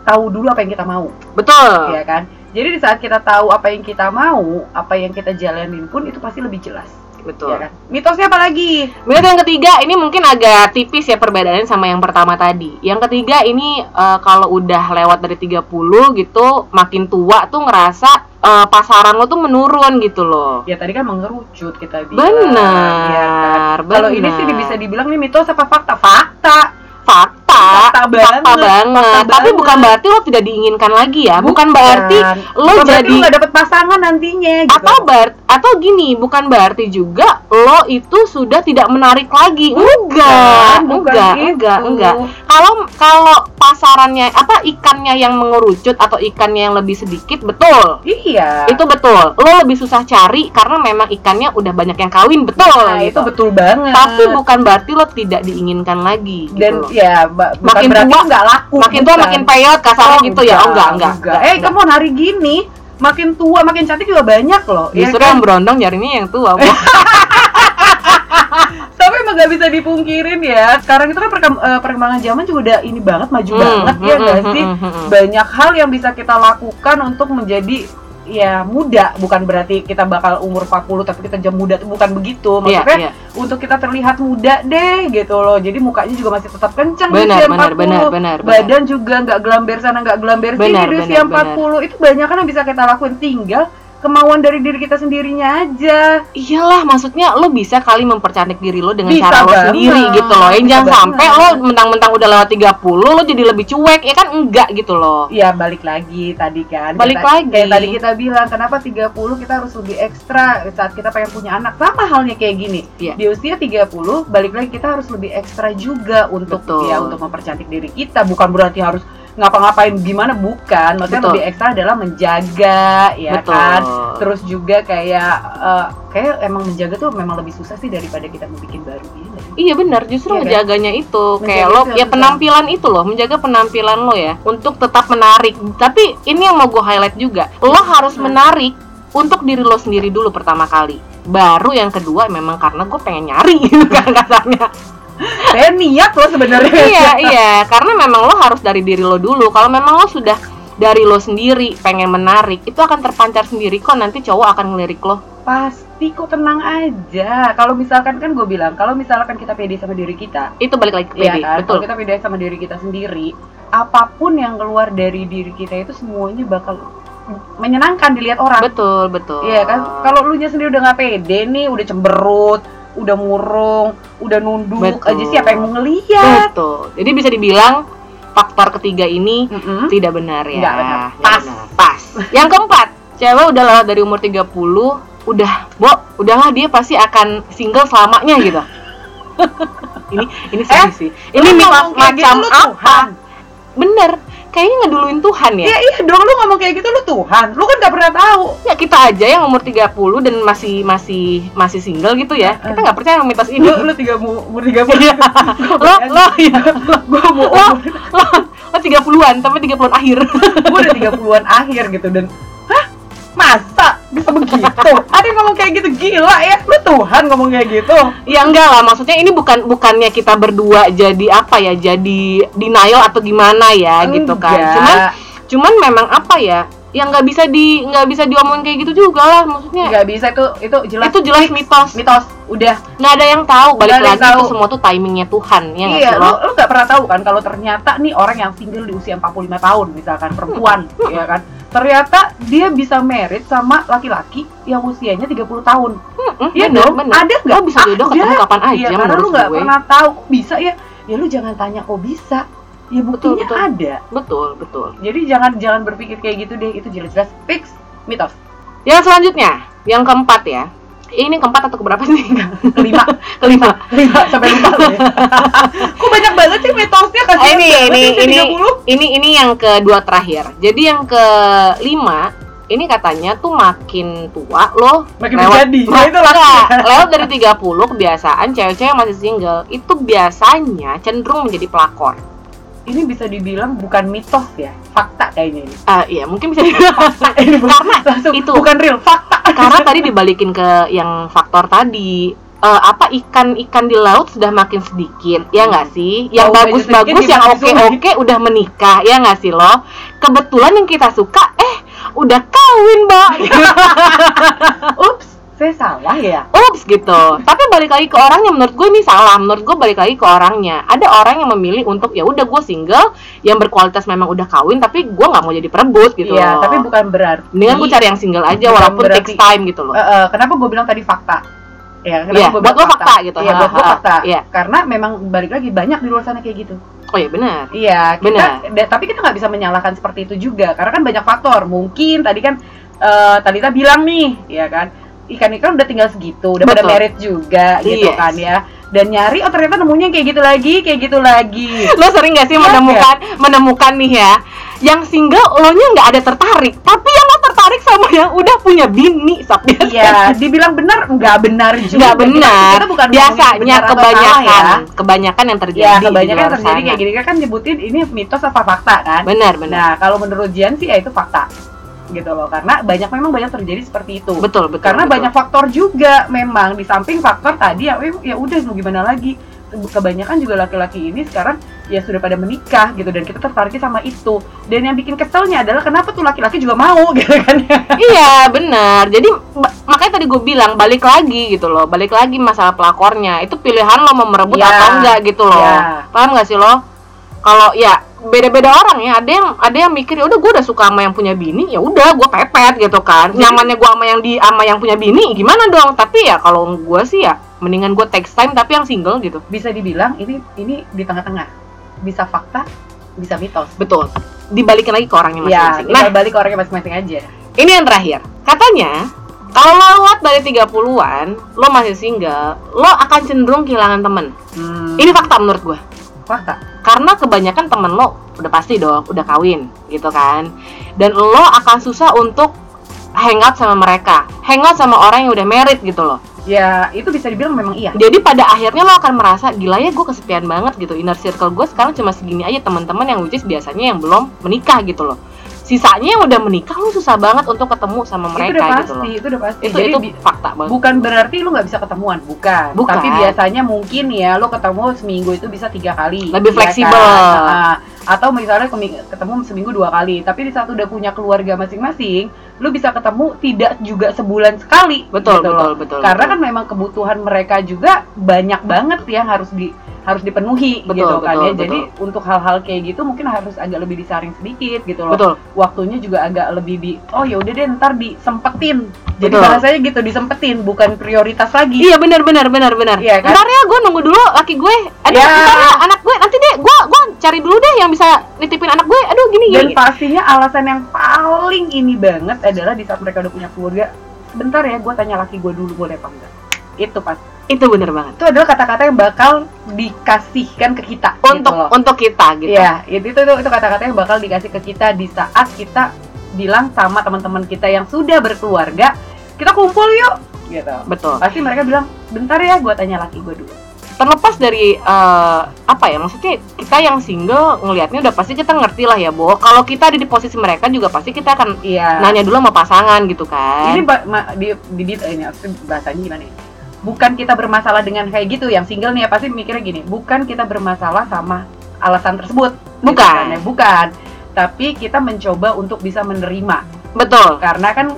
tahu dulu apa yang kita mau, Betul. ya kan? Jadi di saat kita tahu apa yang kita mau, apa yang kita jalanin pun itu pasti lebih jelas, Betul. ya kan? Mitosnya apa lagi? Berarti yang ketiga ini mungkin agak tipis ya perbedaannya sama yang pertama tadi. Yang ketiga ini eh, kalau udah lewat dari 30 gitu makin tua tuh ngerasa eh, pasaran lo tuh menurun gitu loh. Ya tadi kan mengerucut kita bilang. Benar, Iya kan? Kalau ini sih bisa dibilang nih mitos apa fakta? Fakta. Fakta, Fakta banget, banget. fakta Tapi banget. bukan berarti lo tidak diinginkan lagi ya. Bukan, berarti lo Bukan berarti jadi nggak dapet pasangan nantinya gitu. atau ber atau gini bukan berarti juga lo itu sudah tidak menarik lagi enggak Bukan, bukan enggak itu. enggak enggak kalau kalau pasarannya apa ikannya yang mengerucut atau ikannya yang lebih sedikit betul Iya. itu betul lo lebih susah cari karena memang ikannya udah banyak yang kawin betul Nah, itu gitu. betul banget. tapi bukan berarti lo tidak diinginkan lagi gitu dan loh. Ya Makin berarti tua- nggak laku. makin tua bukan. makin peyot kasarnya gitu ya oh enggak enggak, enggak. Eh, kamu hari gini makin tua makin cantik juga banyak loh. ya justru kan? yang berondong nyarinya yang tua. Tapi emang gak bisa dipungkirin ya. Sekarang itu kan eh, perkembangan zaman juga udah ini banget maju Hmm, banget ya hmm, nggak hmm, sih? hmm, hmm, hmm. Banyak hal yang bisa kita lakukan untuk menjadi ya muda bukan berarti kita bakal umur 40 tapi kita jam muda tuh bukan begitu. Iya, maksudnya iya. untuk kita terlihat muda deh gitu loh. Jadi mukanya juga masih tetap kencang di Benar, usia benar, 40 benar, benar, benar. badan juga nggak gelamber sana nggak gelamber sini di usia benar, 40 itu banyak kan yang bisa kita lakuin. Tinggal kemauan dari diri kita sendirinya aja Iyalah, maksudnya lo bisa kali mempercantik diri lo dengan Bisa cara lo sendiri gitu loh. Yang jangan sampai lo mentang-mentang udah lewat 30 lo jadi lebih cuek, ya kan enggak gitu loh. Ya balik lagi tadi kan Balik Kayak ta- lagi. Kayak tadi kita bilang Kenapa 30 kita harus lebih ekstra Saat kita pengen punya anak Sama halnya kayak gini Iya. Di usia 30 Balik lagi kita harus lebih ekstra juga Untuk Betul. ya untuk mempercantik diri kita Bukan berarti harus ngapa-ngapain gimana bukan maksudnya Betul. lebih ekstra adalah menjaga ya Betul. kan terus juga kayak eh, kayak emang menjaga tuh memang lebih susah sih daripada kita mau bikin baru ini? Iya benar, justru Iya kan? menjaganya itu Menjaga kayak lo itu ya penampilan itu loh, menjaga penampilan lo ya untuk tetap menarik. Tapi ini yang mau gue highlight juga, lo harus Hmm. menarik untuk diri lo sendiri dulu pertama kali. Baru yang kedua memang karena gue pengen nyari gitu kan kasarnya. Saya niat loh sebenarnya. Iya iya. Karena memang lo harus dari diri lo dulu. Kalau memang lo sudah dari lo sendiri pengen menarik itu akan terpancar sendiri kok. Nanti cowok akan ngelirik lo. Pasti kok tenang aja. Kalau misalkan kan gue bilang kalau misalkan kita pede sama diri kita itu balik lagi ke Iya pede kan? betul. Kalau kita beda sama diri kita sendiri, apa pun yang keluar dari diri kita itu semuanya bakal menyenangkan dilihat orang. betul betul. Iya kan? Kalau lu nya sendiri udah nggak pede nih, udah cemberut, udah murung, udah nunduk Betul. aja siapa yang mau ngeliat? betul jadi bisa dibilang faktor ketiga ini Mm-mm. tidak benar ya benar. Pas. benar. pas yang keempat cewek udah lewat dari umur 30 udah bo udahlah dia pasti akan single selamanya gitu ini ini serius sih ini macam gitu, lu apa Tuhan. bener kayaknya ngeduluin Tuhan ya? Iya iya dong lu ngomong kayak gitu lu Tuhan, lu kan nggak pernah tahu. ya kita aja yang umur 30 dan masih masih masih single gitu ya. Kita nggak percaya sama mitos ini. Lu lu tiga mu- umur tiga puluh. Iya. lo lo ya Gue mau lo lo lo 30-an tapi 30-an akhir. Gue udah 30-an akhir gitu dan masa? Bisa begitu? Ada yang ngomong kayak gitu gila ya. Lu Tuhan ngomong kayak gitu. Ya enggak lah, maksudnya ini bukan bukannya kita berdua jadi apa ya, jadi denial atau gimana ya gitu kan. Enggak. Cuman cuman memang apa ya, yang nggak bisa di nggak bisa diomongin kayak gitu juga lah, maksudnya. Nggak bisa itu itu jelas. Itu jelas mitos. mitos udah. Nggak ada yang tahu, balik lagi itu tahu. semua tuh timingnya Tuhan ya iya lu lo? lu nggak pernah tahu kan kalau ternyata nih orang yang single di usia 45 tahun misalkan perempuan ya kan ternyata dia bisa merit sama laki-laki yang usianya 30 tahun Mm-mm, Iya bener, dong, bener. ada nggak? Lo bisa jodoh Ada. ketemu kapan aja Iya, karena lu nggak pernah tahu bisa ya. Ya lu jangan tanya kok bisa. Ya buktinya betul. ada. Betul, betul. Jadi jangan jangan berpikir kayak gitu deh. Itu jelas-jelas fix mitos. Yang selanjutnya, yang keempat ya. Ini keempat atau keberapa sih? Kelima, Kelima. kelima sampai lupa kok banyak banget sih mitosnya kan? Ah, ini ini ini ini ini yang kedua terakhir. Jadi yang kelima ini katanya tuh makin tua loh Makin menjadi. Ma- Nah, itu lah. enggak, lewat dari 30 kebiasaan cewek-cewek masih single itu biasanya cenderung menjadi pelakor. Ini bisa dibilang bukan mitos ya, fakta kayaknya ini. Ah iya, mungkin bisa dibilang ini bukan, Karena langsung itu. bukan real fakta. karena tadi dibalikin ke yang faktor tadi eh, apa ikan-ikan di laut sudah makin sedikit ya nggak sih yang bagus-bagus yang oke-oke udah menikah ya nggak sih lo kebetulan yang kita suka eh udah kawin mbak Ups, saya salah ya. ups gitu tapi balik lagi ke orangnya menurut gue ini salah menurut gue balik lagi ke orangnya ada orang yang memilih untuk ya udah gue single yang berkualitas memang udah kawin tapi gue nggak mau jadi perebut gitu Iya, loh tapi bukan berarti. mendingan gue cari yang single aja walaupun berarti- takes time gitu loh Eh, eh, kenapa gue bilang tadi fakta? Ya, kenapa Iya, gua buat bilang lo fakta gitu. Iya, buat gue fakta. iya. Karena memang balik lagi banyak di luar sana kayak gitu. oh iya benar Iya, kita Benar. tapi kita nggak bisa menyalahkan seperti itu juga karena kan banyak faktor. Mungkin tadi kan eh Talita bilang nih, ya kan, ikan-ikan udah tinggal segitu, udah pada Betul. merit juga gitu Yes. kan ya. Dan nyari oh ternyata nemunya kayak gitu lagi, kayak gitu lagi. lo sering gak sih Iya, menemukan menemukan nih ya yang single lo nya nggak ada tertarik tapi yang lo tertarik sama yang udah punya bini biasa Iya, dibilang benar nggak benar juga. nggak benar Kita bukan biasanya benar kebanyakan salah kebanyakan yang ya. terjadi Ya, kebanyakan luar terjadi sana. kayak gini kan nyebutin ini mitos apa fakta kan? benar benar Nah, kalau menurut Jian sih ya itu fakta. Gitu loh. Karena banyak memang banyak terjadi seperti itu. betul betul Karena betul. banyak faktor juga memang di samping faktor tadi ya ya udah mau gimana lagi. Kebanyakan juga laki-laki ini sekarang ya sudah pada menikah gitu dan kita tertariknya sama itu. Dan yang bikin keselnya adalah kenapa tuh laki-laki juga mau gitu kan. iya benar jadi makanya tadi gue bilang balik lagi gitu loh balik lagi masalah pelakornya itu pilihan lo mau merebut Iya. atau enggak gitu loh Iya. paham gak sih lo kalau ya beda-beda orang ya ada yang ada yang mikir ya udah gue udah suka sama yang punya bini. Ya udah gue pepet gitu kan. Jadi- nyamannya gue sama yang di sama yang punya bini gimana dong? Tapi ya kalau gue sih ya mendingan gue text time tapi yang single gitu. Bisa dibilang ini ini di tengah-tengah. Bisa fakta, bisa mitos. betul. Dibalikin lagi ke orangnya Ya, masing-masing. nah tinggal balik ke orangnya masing-masing aja. ini yang terakhir. Katanya kalau lo lewat dari 30-an lo masih single lo akan cenderung kehilangan temen. Hmm, ini fakta menurut gue fakta. karena kebanyakan temen lo udah pasti dong udah kawin gitu kan dan lo akan susah untuk hangout sama mereka hangout sama orang yang udah married gitu loh Ya, itu bisa dibilang memang iya. jadi pada akhirnya lo akan merasa gila ya gue kesepian banget gitu inner circle gue sekarang cuma segini aja teman-teman yang which is biasanya yang belum menikah gitu loh sisanya yang udah menikah lo susah banget untuk ketemu sama itu udah mereka pasti, gitu loh itu udah pasti. itu Jadi itu fakta banget bukan berarti lu nggak bisa ketemuan, bukan. Bukan. Tapi biasanya mungkin ya lu ketemu seminggu itu bisa tiga kali. Lebih ya fleksibel. kan? Nah, atau misalnya ketemu seminggu dua kali. Tapi di saat udah punya keluarga masing-masing, lu bisa ketemu tidak juga sebulan sekali. betul gitu betul loh. betul Karena betul. kan memang kebutuhan mereka juga banyak banget yang harus di harus dipenuhi Betul, gitu kan betul, ya. Jadi untuk hal-hal kayak gitu mungkin harus agak lebih disaring sedikit gitu loh betul waktunya juga agak lebih di oh ya udah deh ntar disempetin jadi Betul. bahasanya gitu disempetin bukan prioritas lagi Iya benar benar benar benar. Iya, kan? Ntar ya gue nunggu dulu laki gue. Aduh, Ya. ntar ya anak gue nanti deh gue gue cari dulu deh yang bisa nitipin anak gue. Aduh gini dan gini. pastinya alasan yang paling ini banget adalah di saat mereka udah punya keluarga sebentar ya gue tanya laki gue dulu boleh apa enggak itu pasti Itu benar banget. itu adalah kata-kata yang bakal dikasihkan ke kita gitu Untuk loh. untuk kita gitu. Iya, itu itu itu kata-kata yang bakal dikasih ke kita di saat kita bilang sama teman-teman kita yang sudah berkeluarga, kita kumpul yuk, gitu. Betul. Pasti mereka bilang, bentar ya, gue tanya laki gue dulu. Terlepas dari eh, apa ya maksudnya kita yang single ngelihatnya udah pasti kita ngerti lah ya bahwa kalau kita ada di posisi mereka juga pasti kita akan Iya. nanya dulu sama pasangan gitu kan. Ini ba- ma- di, di, di ini bahasanya gimana ya? Bukan kita bermasalah dengan kayak gitu, yang single nih ya pasti mikirnya gini, bukan kita bermasalah sama alasan tersebut, gitu Bukan. kan ya, bukan. Tapi kita mencoba untuk bisa menerima, Betul. karena kan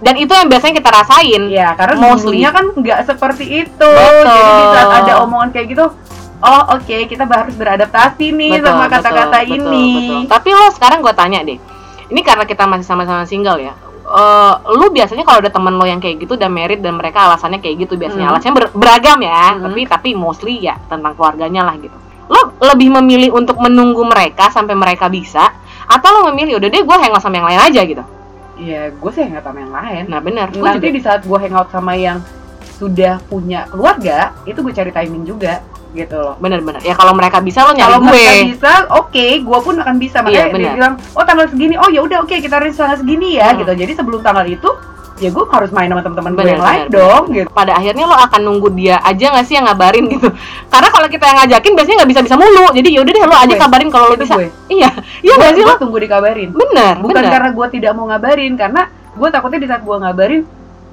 Dan itu yang biasanya kita rasain. Ya, karena Mostly. kan nggak seperti itu. Betul. Jadi di saat ada omongan kayak gitu, oh oke kita harus beradaptasi nih sama kata-kata betul, ini. betul. Tapi lo sekarang gue tanya deh, ini karena kita masih sama-sama single ya. Eh, lu biasanya kalau ada temen lo yang kayak gitu udah married dan mereka alasannya kayak gitu biasanya Hmm. alasannya ber- beragam ya Hmm. tapi tapi mostly ya tentang keluarganya lah gitu lo lebih memilih untuk menunggu mereka sampai mereka bisa atau lo memilih udah deh gue hangout sama yang lain aja gitu Iya, gue sih hangout sama yang lain. nah benar Nanti juga di saat gue hangout sama yang sudah punya keluarga, itu gue cari timing juga, gitu loh. benar-benar ya kalau mereka bisa lo nyari Kalau gue mereka bisa, oke, gue pun akan bisa. Makanya Iya, dia benar. bilang, oh tanggal segini, oh ya udah oke kita rilis tanggal segini ya, Hmm. gitu. Jadi sebelum tanggal itu, ya gue harus main sama teman-teman gue Benar, yang lain benar, dong, benar. gitu. pada akhirnya lo akan nunggu dia aja nggak sih yang ngabarin gitu karena kalau kita yang ngajakin biasanya nggak bisa bisa mulu jadi yaudah deh lo aja Gue. kabarin kalau lo Itu bisa gue. iya iya nggak sih lo tunggu dikabarin. bener bukan bener. karena gue tidak mau ngabarin karena gue takutnya di saat gue ngabarin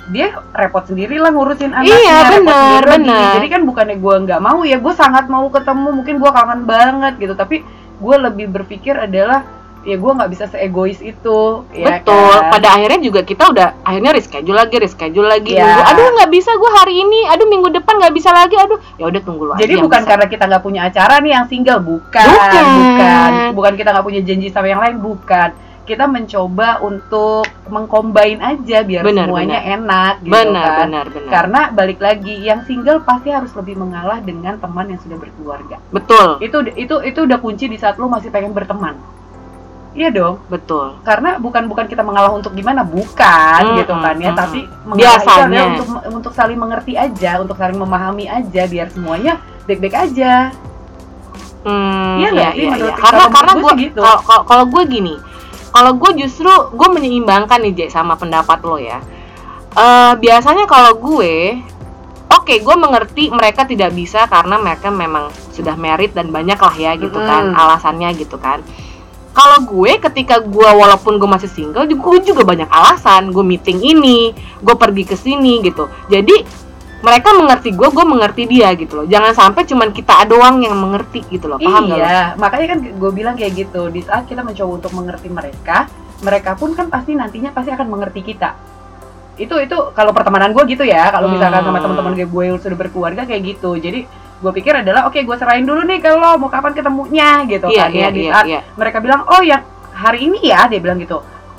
dia repot sendiri lah ngurusin anaknya Iya, repot benar, sendiri lagi. benar. jadi kan bukannya gue nggak mau ya gue sangat mau ketemu mungkin gue kangen banget gitu tapi gue lebih berpikir adalah ya gue nggak bisa seegois itu ya Betul. kan? Pada akhirnya juga kita udah akhirnya reschedule lagi, reschedule lagi. Iya. Nunggu, aduh nggak bisa gue hari ini, aduh minggu depan nggak bisa lagi, aduh ya udah tunggu lu Jadi aja bukan bisa. karena kita nggak punya acara nih yang single, bukan, Bukan. bukan, bukan kita nggak punya janji sama yang lain, bukan. Kita mencoba untuk mengcombine aja biar Benar, semuanya benar. enak, gitu benar, kan. benar, benar. Karena balik lagi, yang single pasti harus lebih mengalah dengan teman yang sudah berkeluarga. betul, Itu itu itu udah kunci di saat lu masih pengen berteman. Iya dong, betul. karena bukan bukan kita mengalah untuk gimana, bukan Mm, gitu kan ya, mm, tapi mm. mengalah Biasanya. untuk untuk saling mengerti aja, untuk saling memahami aja, biar semuanya baik-baik aja. Hmm, Iya iya, iya, iya. Karena karena gue gitu. kalau gue gini, kalau gue justru gue menyeimbangkan nih Jay sama pendapat lo ya. Eh biasanya kalau gue Oke, gue mengerti mereka tidak bisa karena mereka memang sudah merit dan banyak lah ya gitu kan alasannya gitu kan. Kalau gue ketika gue walaupun gue masih single, gue juga banyak alasan. Gue meeting ini, gue pergi ke sini gitu. Jadi mereka mengerti gue, gue mengerti dia gitu loh. Jangan sampai cuman kita doang yang mengerti gitu loh. Paham iya, makanya kan gue bilang kayak gitu. Di saat kita mencoba untuk mengerti mereka, mereka pun kan pasti nantinya pasti akan mengerti kita. Itu itu kalau pertemanan gue gitu ya. Kalau misalkan sama Hmm. teman-teman gue gue yang sudah berkeluarga kayak gitu. Jadi gue pikir adalah oke gue serahin dulu nih kalau mau kapan ketemunya gitu Iya, kan iya, ya di iya, saat iya. mereka bilang oh yang hari ini ya dia bilang gitu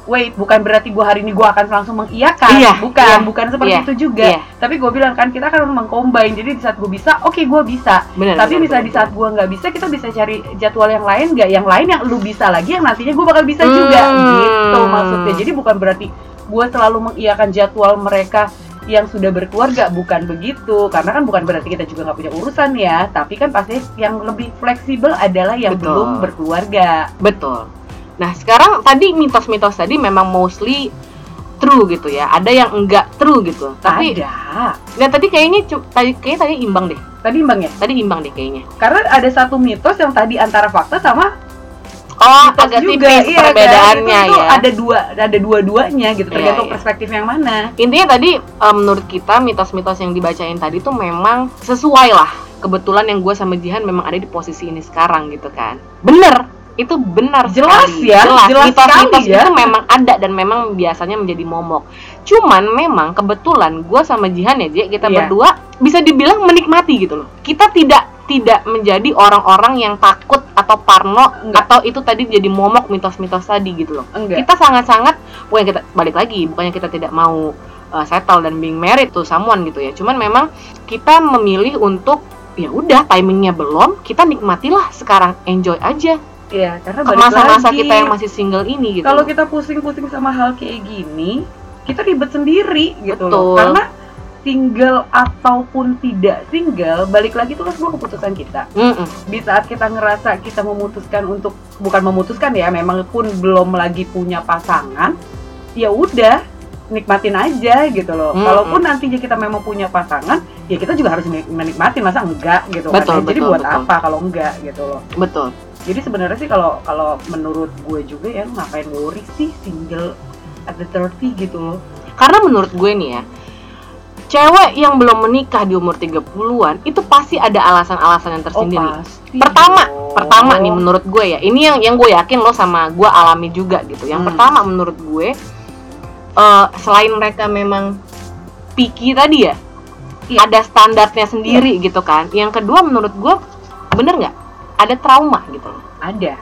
wait bukan berarti gue hari ini gue akan langsung mengiyakan. Iya, bukan iya, bukan seperti iya, itu juga. iya. tapi gue bilang kan kita akan mengcombine jadi di saat gue bisa oke gue bisa. Benar, tapi benar, misalnya di benar, saat gue nggak bisa kita bisa cari jadwal yang lain nggak? Yang lain yang lu bisa lagi yang nantinya gue bakal bisa juga. Hmm. gitu maksudnya. Jadi bukan berarti gue selalu mengiyakan jadwal mereka yang sudah berkeluarga. Bukan begitu. Karena kan bukan berarti kita juga nggak punya urusan ya. Tapi kan pasti yang lebih fleksibel adalah yang Betul. belum berkeluarga. Betul. Nah, sekarang tadi mitos-mitos tadi memang mostly true gitu ya. Ada yang enggak true gitu. Tapi ada nah tadi kayaknya tadi kayaknya tadi imbang deh. tadi bang ya Tadi imbang deh kayaknya. karena ada satu mitos yang tadi antara fakta sama Oh, mitos agak juga tipis iya kan? perbedaannya itu, itu ya. ada dua ada dua-duanya gitu Iya, tergantung iya. perspektif yang mana Intinya tadi eh, menurut kita mitos-mitos yang dibacain tadi tuh memang sesuai lah. Kebetulan yang gue sama Jihan memang ada di posisi ini sekarang gitu kan. Bener, itu benar Jelas sekali. ya, jelas. jelas mitos-mitos sekali ya. itu memang ada dan memang biasanya menjadi momok. Cuman memang kebetulan gue sama Jihan ya, Jek, kita Iya. berdua bisa dibilang menikmati gitu loh. Kita tidak tidak menjadi orang-orang yang takut atau parno Enggak. atau itu tadi jadi momok mitos-mitos tadi gitu loh enggak kita sangat-sangat bukan kita balik lagi bukannya kita tidak mau uh, settle dan being married tuh someone gitu ya cuman memang kita memilih untuk ya udah timingnya belum kita nikmatilah sekarang enjoy aja Iya, karena ke balik masa-masa lagi, kita yang masih single ini gitu kalau kita pusing-pusing sama hal kayak gini, kita ribet sendiri gitu loh. Betul. Karena single ataupun tidak single, balik lagi itu kan semua keputusan kita. Mm-mm. Di saat kita ngerasa kita memutuskan untuk bukan memutuskan ya, memang pun belum lagi punya pasangan, ya udah nikmatin aja gitu loh. Mm-mm. Kalaupun nantinya kita memang punya pasangan, ya kita juga harus menik- menikmatin masa enggak gitu Betul, kan. ya. Jadi betul, buat betul. apa kalau enggak gitu loh. betul Jadi sebenarnya sih kalau kalau menurut gue juga ya ngapain worry sih single at the 30 gitu loh. karena menurut gue nih ya cewek yang belum menikah di umur 30-an itu pasti ada alasan-alasan yang tersendiri pasti. Pertama, dong. pertama nih menurut gue ya ini yang yang gue yakin lo sama gue alami juga gitu yang Hmm. pertama menurut gue eh, selain mereka memang picky tadi ya Iya. ada standarnya sendiri gitu kan yang kedua menurut gue bener nggak ada trauma gitu loh ada.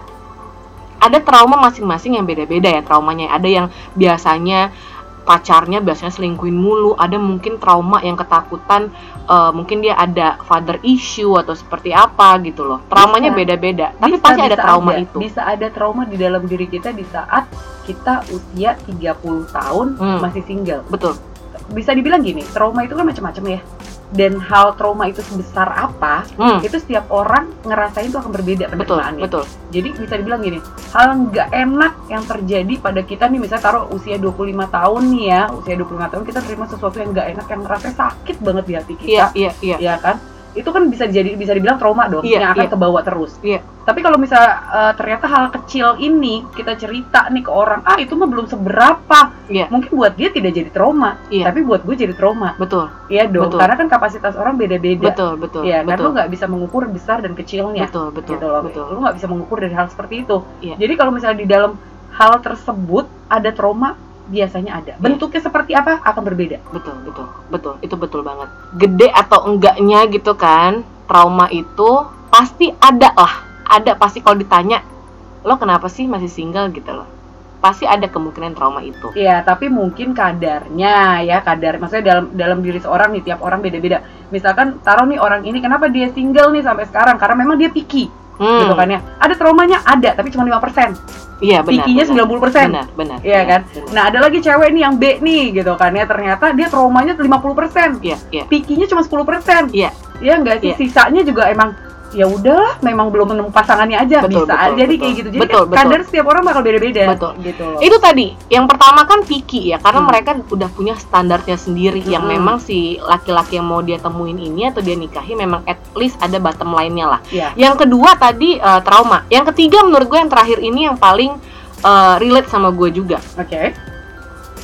ada trauma masing-masing yang beda-beda ya traumanya ada yang biasanya pacarnya biasanya selingkuhin mulu ada mungkin trauma yang ketakutan eh, mungkin dia ada father issue atau seperti apa gitu loh traumanya beda-beda tapi Bisa- pasti ada bisa trauma ada. itu Bisa ada trauma di dalam diri kita di saat kita usia 30 tahun Hmm. masih single. betul Bisa dibilang gini, trauma itu kan macam-macam ya. Dan hal trauma itu sebesar apa, hmm, itu setiap orang ngerasain itu akan berbeda betul penerimaannya. betul Jadi bisa dibilang gini, hal nggak enak yang terjadi pada kita nih misalnya taruh usia 25 tahun nih ya, usia 25 tahun kita terima sesuatu yang nggak enak yang rasanya sakit banget di hati kita. iya iya iya Ya kan? Itu kan bisa jadi bisa dibilang trauma dong Iya, yang akan iya. kebawa terus. Iya. Tapi kalau misal eh, ternyata hal kecil ini kita cerita nih ke orang, ah itu mah belum seberapa. Iya. Mungkin buat dia tidak jadi trauma, Iya. tapi buat gue jadi trauma. betul Iya dong, Betul. karena kan kapasitas orang beda-beda. betul betul Iya, kan lu nggak bisa mengukur besar dan kecilnya. betul betul gitu loh. betul Lu nggak bisa mengukur dari hal seperti itu. Iya. Jadi kalau misalnya di dalam hal tersebut ada trauma, biasanya ada. Bentuknya seperti apa akan berbeda. betul betul betul itu betul banget gede atau enggaknya gitu kan trauma itu pasti ada lah ada pasti kalau ditanya lo kenapa sih masih single gitu loh pasti ada kemungkinan trauma itu Iya, tapi mungkin kadarnya ya, kadar maksudnya dalam dalam diri seorang nih tiap orang beda-beda. Misalkan taruh nih orang ini kenapa dia single nih sampai sekarang? Karena memang dia picky Hmm, gitu kan ya. Ada traumanya ada, tapi cuma 5%. iya benar Pikinya benar. 90%. benar benar Iya kan? benar. Nah, ada lagi cewek nih yang B nih gitu kan ya. Ternyata dia traumanya 50%. iya iya Pikinya cuma 10%. Iya. Iya enggak sih? Iya. Sisanya juga emang ya udahlah, memang belum menemu pasangannya aja. Betul, Bisa betul, jadi betul. kayak gitu. Jadi Betul, betul. kadar setiap orang bakal beda-beda. Betul. Gitu loh. itu tadi yang pertama kan picky ya karena Hmm. mereka udah punya standarnya sendiri yang Hmm. memang si laki-laki yang mau dia temuin ini atau dia nikahi memang at least ada bottom line-nya lah Iya. Yang kedua tadi eh, trauma. Yang ketiga menurut gue yang terakhir ini yang paling eh, relate sama gue juga. Oke.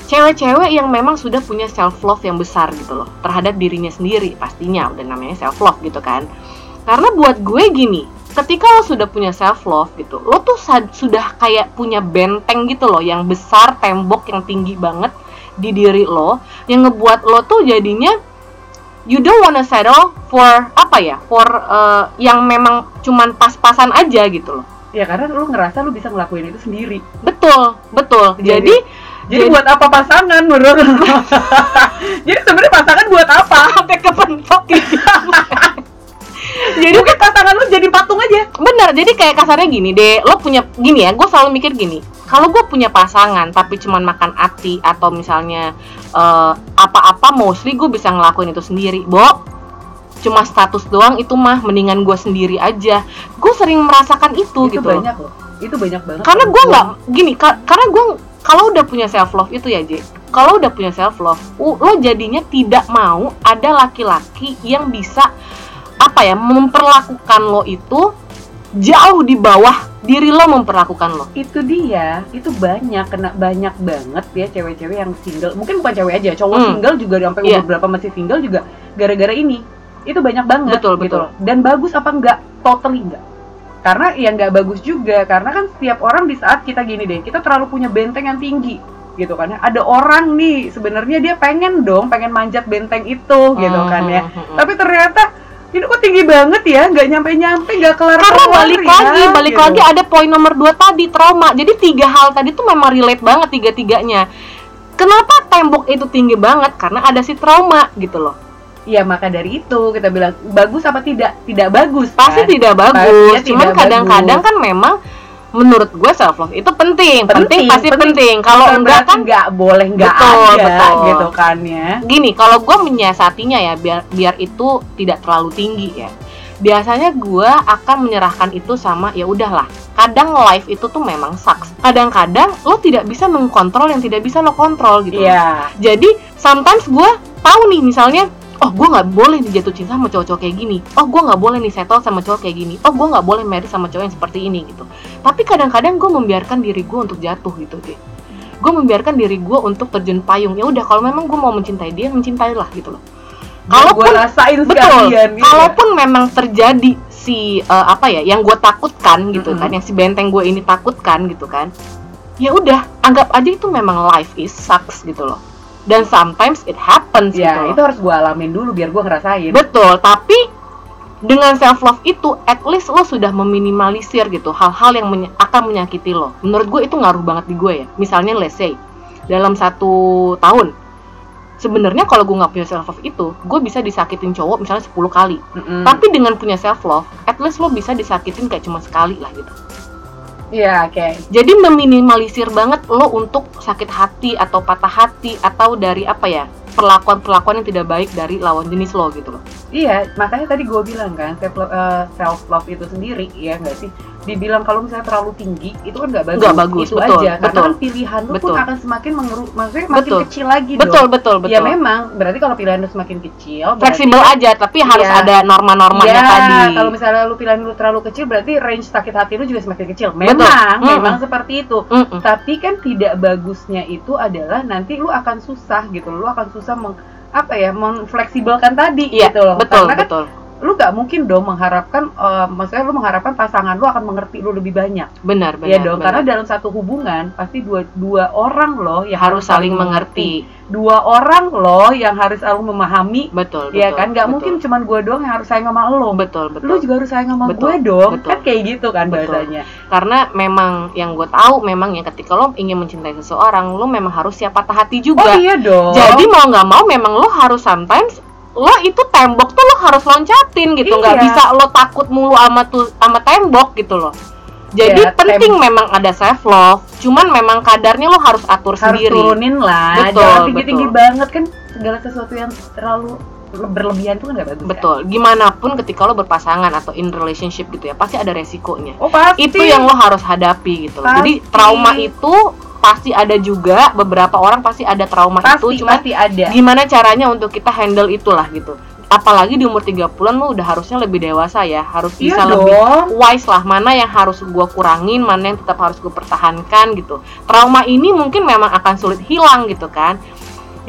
Cewek-cewek yang memang sudah punya self love yang besar gitu loh terhadap dirinya sendiri pastinya udah namanya self love gitu kan. Karena buat gue gini, ketika lo sudah punya self love gitu, lo tuh sudah kayak punya benteng gitu loh yang besar, tembok yang tinggi banget di diri lo yang ngebuat lo tuh jadinya you don't wanna settle for apa ya for eh, yang memang cuman pas-pasan aja gitu loh Ya karena lu ngerasa lu bisa ngelakuin itu sendiri. betul betul Jadi- jadi Jadi, Jadi- buat apa pasangan menurut? Jadi sebenarnya pasangan buat apa? sampai kepentok gitu jadi Mungkin pasangan lu jadi patung aja. bener jadi kayak kasarnya gini deh lo punya gini ya gue selalu mikir gini kalau gue punya pasangan tapi cuman makan hati atau misalnya eh, apa-apa mostly gue bisa ngelakuin itu sendiri Bo cuma status doang itu mah mendingan gue sendiri aja gue sering merasakan itu, itu gitu banyak loh. Itu banyak banget. karena gue nggak perempuan. gini ka- karena gue kalau udah punya self love itu ya J kalau udah punya self love lo jadinya tidak mau ada laki-laki yang bisa apa ya memperlakukan lo itu jauh di bawah diri lo memperlakukan lo itu dia, itu banyak kena banyak banget ya cewek-cewek yang single. Mungkin bukan cewek aja, cowok Hmm. single juga sampai Iya. umur berapa masih single juga gara-gara ini. Itu banyak banget Betul, gitu betul. Dan bagus apa enggak? Totally enggak. Karena ya nggak bagus juga karena kan setiap orang di saat kita gini deh, kita terlalu punya benteng yang tinggi gitu kan ya. Ada orang nih sebenarnya dia pengen dong, pengen manjat benteng itu gitu kan ya. Hmm, hmm, hmm. Tapi ternyata ini kok tinggi banget ya, nggak nyampe-nyampe, nggak kelar karena balik ya, lagi balik gitu. lagi ada poin nomor dua tadi trauma jadi tiga hal tadi tuh memang relate banget tiga tiganya kenapa tembok itu tinggi banget karena ada si trauma gitu loh Ya maka dari itu kita bilang bagus apa tidak? Tidak bagus. pasti kan? tidak bagus Pastinya cuman kadang-kadang kan memang menurut gue self love itu penting penting, pasti penting, kalau Bukan enggak kan nggak boleh nggak Betul, ada betul. gitu kan ya. gini kalau gue menyiasatinya ya biar biar itu tidak terlalu tinggi ya biasanya gue akan menyerahkan itu sama ya udahlah kadang life itu tuh memang sucks kadang-kadang lo tidak bisa mengkontrol yang tidak bisa lo kontrol gitu loh. Iya. jadi sometimes gue tahu nih misalnya oh gue nggak boleh nih jatuh cinta sama cowok-cowok kayak gini. Oh gue nggak boleh nih settle sama cowok kayak gini. Oh gue nggak boleh marry sama cowok yang seperti ini gitu. Tapi kadang-kadang gue membiarkan diri gue untuk jatuh gitu deh gue membiarkan diri gue untuk terjun payung. Ya udah kalau memang gue mau mencintai dia mencintailah gitu loh. Kalau gue kalaupun rasain betul. kalaupun memang terjadi si eh, apa ya yang gue takutkan gitu Mm-mm. kan yang si benteng gue ini takutkan gitu kan ya udah anggap aja itu memang life is sucks gitu loh dan sometimes it happens gitu ya loh. itu harus gue alamin dulu biar gue ngerasain. betul tapi dengan self love itu at least lo sudah meminimalisir gitu hal-hal yang akan menyakiti lo menurut gue itu ngaruh banget di gue ya misalnya let's say dalam satu tahun sebenarnya kalau gue nggak punya self love itu gue bisa disakitin cowok misalnya 10 kali Mm-mm. tapi dengan punya self love, at least lo bisa disakitin kayak cuma sekali lah gitu. Iya oke. Jadi meminimalisir banget lo untuk sakit hati atau patah hati atau dari apa ya perlakuan-perlakuan yang tidak baik dari lawan jenis lo gitu loh. Iya makanya tadi gue bilang kan self love, self love itu sendiri ya nggak sih dibilang kalau misalnya terlalu tinggi itu kan nggak bagus. Nggak bagus, itu betul, aja. Karena betul. kan pilihan lu Betul. pun akan semakin mengeru, maksudnya makin Betul. kecil lagi betul dong. betul betul Ya memang berarti kalau pilihan lu semakin kecil, fleksibel aja tapi harus Iya. ada norma-normanya ya, tadi kalau misalnya lu pilihan lu terlalu kecil berarti range sakit hati lu juga semakin kecil. Betul. Memang, Mm-mm. memang seperti itu. Mm-mm. Tapi kan tidak bagusnya itu adalah nanti lu akan susah gitu. Lu akan susah meng, apa ya, memfleksibelkan tadi iya gitu loh. betul Karena kan betul lu gak mungkin dong mengharapkan eh, maksudnya lu mengharapkan pasangan lu akan mengerti lu lebih banyak. benar benar Iya dong, benar. karena dalam satu hubungan pasti dua dua orang loh yang harus saling mengerti Dua orang loh yang harus selalu memahami. betul Iya betul, kan, nggak mungkin cuman gue doang yang harus sayang sama lo. betul betul Lu juga harus sayang sama Betul, gue dong. betul. Kan kayak gitu kan Betul. bahasanya. karena memang yang gue tahu memang ya ketika lo ingin mencintai seseorang lo memang harus siap patah hati Oh juga iya dong. jadi mau nggak mau memang lo harus sometimes lo itu tembok tuh lo harus loncatin gitu nggak Iya. bisa lo takut mulu sama tuh sama tembok gitu loh jadi Iya, penting memang ada self love cuman memang kadarnya lo harus atur harus sendiri turunin lah. Betul, Jangan tinggi-tinggi betul. banget kan segala sesuatu yang terlalu berlebihan tuh kan nggak bagus. kan? betul gimana pun ketika lo berpasangan atau in relationship gitu ya pasti ada resikonya Oh pasti. itu yang lo harus hadapi gitu loh. Jadi Pasti. trauma itu pasti ada juga beberapa orang pasti ada trauma pasti itu cuman pasti ada. gimana caranya untuk kita handle itulah gitu. Apalagi di umur 30-an lo udah harusnya lebih dewasa ya, harus Iya bisa lebih dong. wise lah mana yang harus gua kurangin, mana yang tetap harus gue pertahankan gitu. Trauma ini mungkin memang akan sulit hilang gitu kan.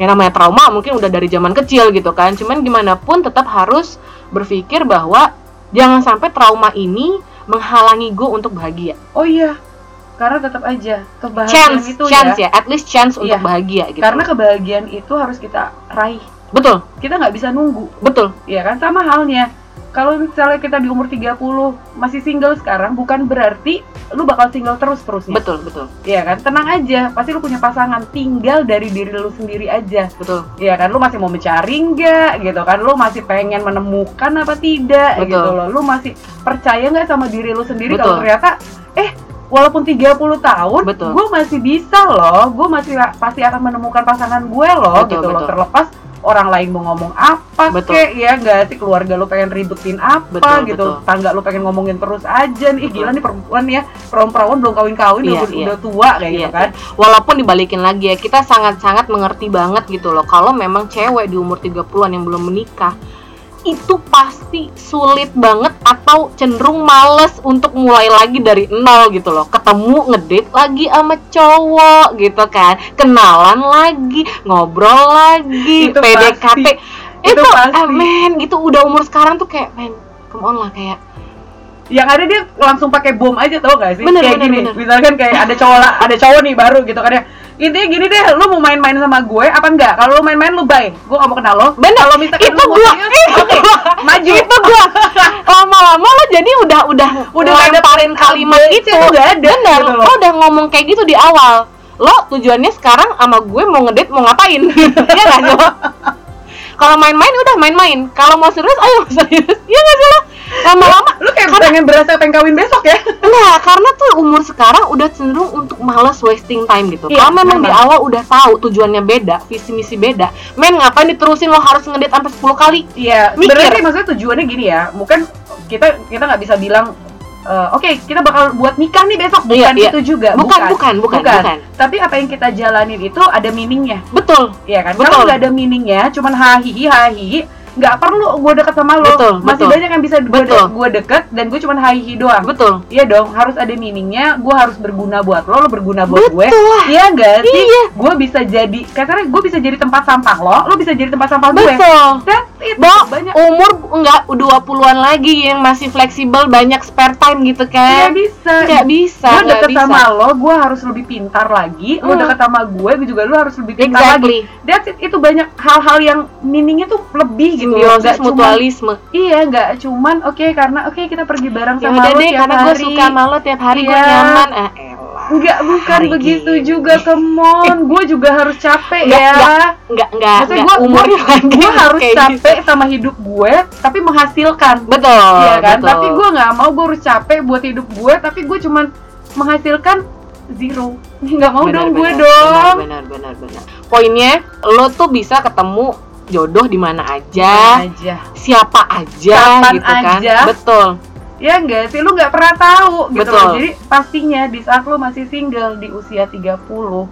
Yang namanya trauma mungkin udah dari zaman kecil gitu kan. Cuman gimana pun tetap harus berpikir bahwa jangan sampai trauma ini menghalangi gue untuk bahagia. Oh iya. Karena tetap aja kebahagiaan Chance, itu chance ya. ya. at least chance untuk Iya. bahagia gitu. Karena kebahagiaan itu harus kita raih. betul, Kita nggak bisa nunggu. betul, Ya kan sama halnya. Kalau misalnya kita di umur 30 masih single sekarang bukan berarti lu bakal single terus terusnya. betul, betul, Iya kan? Tenang aja, pasti lu punya pasangan. Tinggal dari diri lu sendiri aja. betul. Iya kan? Lu masih mau mencari nggak gitu kan? Lu masih pengen menemukan apa tidak Betul. gitu loh. Lu masih percaya nggak sama diri lu sendiri kalau ternyata eh walaupun 30 tahun Betul. gue masih bisa loh. Gue masih pasti akan menemukan pasangan gue loh Betul, gitu loh. betul. Terlepas orang lain mau ngomong apa Betul. kek ya nggak sih keluarga lu pengen ribetin apa Betul, gitu betul. tangga lu pengen ngomongin terus aja nih Ih, Betul. gila nih perempuan ya perawan-perawan belum kawin-kawin Iya, udah, iya. udah tua kayak Iya, gitu kan Walaupun dibalikin lagi ya, kita sangat-sangat mengerti banget gitu loh. Kalau memang cewek di umur 30-an yang belum menikah, itu pasti sulit banget atau cenderung males untuk mulai lagi dari nol gitu loh. Ketemu ngedate lagi sama cowok gitu kan. Kenalan lagi, ngobrol lagi, Itu PDKT. pasti. Itu, Itu pasti. eh, gitu udah umur sekarang tuh kayak men, come on lah kayak yang ada dia langsung pakai bom aja tau gak sih? Bener, kayak bener, gini. bener. misalkan kayak ada cowok ada cowok nih baru gitu kan ya. Intinya gini deh lu mau main-main sama gue apa enggak? Kalau lu main-main lu bye gue gak mau kenal lo. Bener, kalau misalkan itu serius, oke maju. Itu gua. Lama-lama lo jadi udah udah Udah ada lemparin kalimat itu. nggak ada, bener. gitu lo udah ngomong kayak gitu di awal. Lo tujuannya sekarang sama gue mau ngedate mau ngapain? Iya nggak sih kalau main-main udah main-main. Kalau mau serius ayo serius. Iya nggak sih lo lama-lama lu kayak Karena- pengen berasa pengen kawin besok ya Nah, karena tuh umur sekarang udah cenderung untuk malas wasting time gitu. Iya, Kalau memang di awal udah tahu tujuannya beda, visi misi beda, men ngapain diterusin lo harus ngedate sampai 10 kali? iya sih maksudnya tujuannya gini ya bukan kita kita nggak bisa bilang eh, oke kita bakal buat nikah nih besok bukan Iya, iya. itu juga Bukan, bukan, bukan, bukan. tapi apa yang kita jalanin itu ada meaningnya Betul. Iya kan? Betul. Kalau nggak ada meaningnya, cuman hahihi hahihi, nggak perlu gue deket sama lo. Betul, Masih betul. banyak yang bisa gue Betul. gue deket dan gue cuman hahihi doang. Betul. Iya dong, harus ada meaningnya. Gue harus berguna buat lo, lo berguna buat gue. Betul lah. Iya nggak sih? Iya. Gue bisa jadi, kasarnya gue bisa jadi tempat sampah lo, lo bisa jadi tempat sampah gue. Betul. That's it. Bo, banyak. umur enggak 20-an lagi yang masih fleksibel banyak spare time gitu Nggak kan. bisa. Nggak bisa, Gue nggak deket bisa. sama lo, gue harus lebih pintar lagi. Lo Hmm. deket sama gue, gue juga lo harus lebih pintar Exactly. lagi. That's it. Itu banyak hal-hal yang meaningnya tuh lebih. Simbiosis Nggak cuman- mutualisme. Iya, nggak cuman oke karena oke kita pergi bareng Ya sama udah lo deh tiap karena gue hari. suka sama lo tiap hari gue Iya. nyaman. Ah, elah. Enggak, bukan Hari begitu gini. juga, come on. Gue juga harus capek Nggak, ya. nggak, Enggak, enggak, Maksudnya enggak gue lagi gue harus kayak capek gitu. sama hidup gue, tapi menghasilkan. Betul. Iya kan? betul. Tapi gue nggak mau gue harus capek buat hidup gue, tapi gue cuman menghasilkan zero. Nggak mau Benar, dong gue benar, dong. Benar, benar, benar. Poinnya lo tuh bisa ketemu jodoh di mana aja, aja. siapa aja Kapan gitu kan. aja. Betul. Ya enggak sih, lu nggak pernah tahu gitu Betul. loh. Jadi pastinya di saat lu masih single di usia 30, nggak-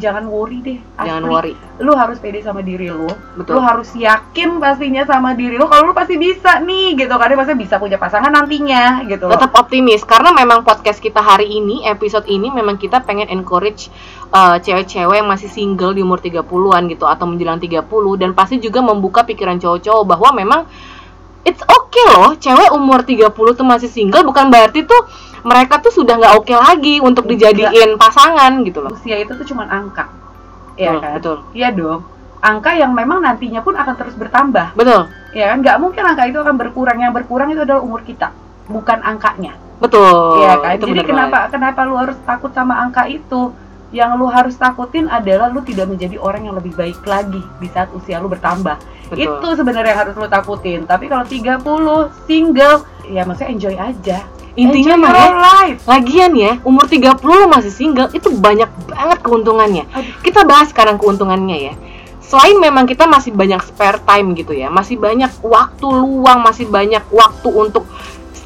jangan worry deh. Jangan Asli. worry. Lu harus pede sama diri lu. Betul. Lu harus yakin pastinya sama diri lu kalau lu pasti bisa nih gitu. Karena pasti bisa punya pasangan nantinya gitu loh. tetap optimis karena memang podcast kita hari ini episode ini memang kita pengen encourage uh, cewek-cewek yang masih single di umur 30-an gitu atau menjelang 30 dan pasti juga membuka pikiran cowok-cowok bahwa memang it's okay loh cewek umur 30 tuh masih single bukan berarti tuh mereka tuh sudah nggak oke lagi untuk Enggak. dijadiin pasangan gitu loh Usia itu tuh cuma angka. Iya Betul, kan? betul Iya dong. Angka yang memang nantinya pun akan terus bertambah. betul Ya kan? Nggak mungkin angka itu akan berkurang. Yang berkurang itu adalah umur kita, bukan angkanya. betul Iya kan? itu Jadi kenapa kenapa lu harus takut sama angka itu? Yang lu harus takutin adalah lu tidak menjadi orang yang lebih baik lagi di saat usia lu bertambah. Betul. Itu sebenarnya yang harus lu takutin. Tapi kalau 30 single, ya maksudnya enjoy aja. intinya mah ya life. Lagian ya, umur 30 lo masih single, itu banyak banget keuntungannya. Aduh. Kita bahas sekarang keuntungannya ya. Selain memang kita masih banyak spare time gitu ya, masih banyak waktu luang, masih banyak waktu untuk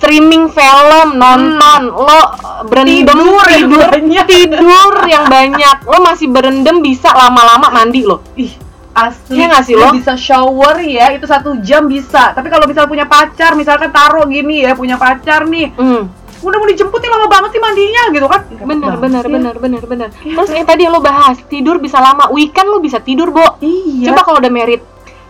streaming film, nonton, lo berendam Hmm. Tidur yang tidur, tidur yang banyak. Lo masih berendam bisa lama-lama mandi lo. Ih, asli. Iya nggak sih Lu lo? bisa shower ya, itu satu jam bisa. Tapi kalau misal punya pacar, misalkan taruh gini ya, punya pacar nih, Hmm. udah mau dijemput nih lama banget sih mandinya gitu kan? Bener, bener, bener, bener, bener. Iya Terus yang tadi yang lo bahas, tidur bisa lama. Weekend lo bisa tidur, Bo. Iya. Coba kalau udah merit.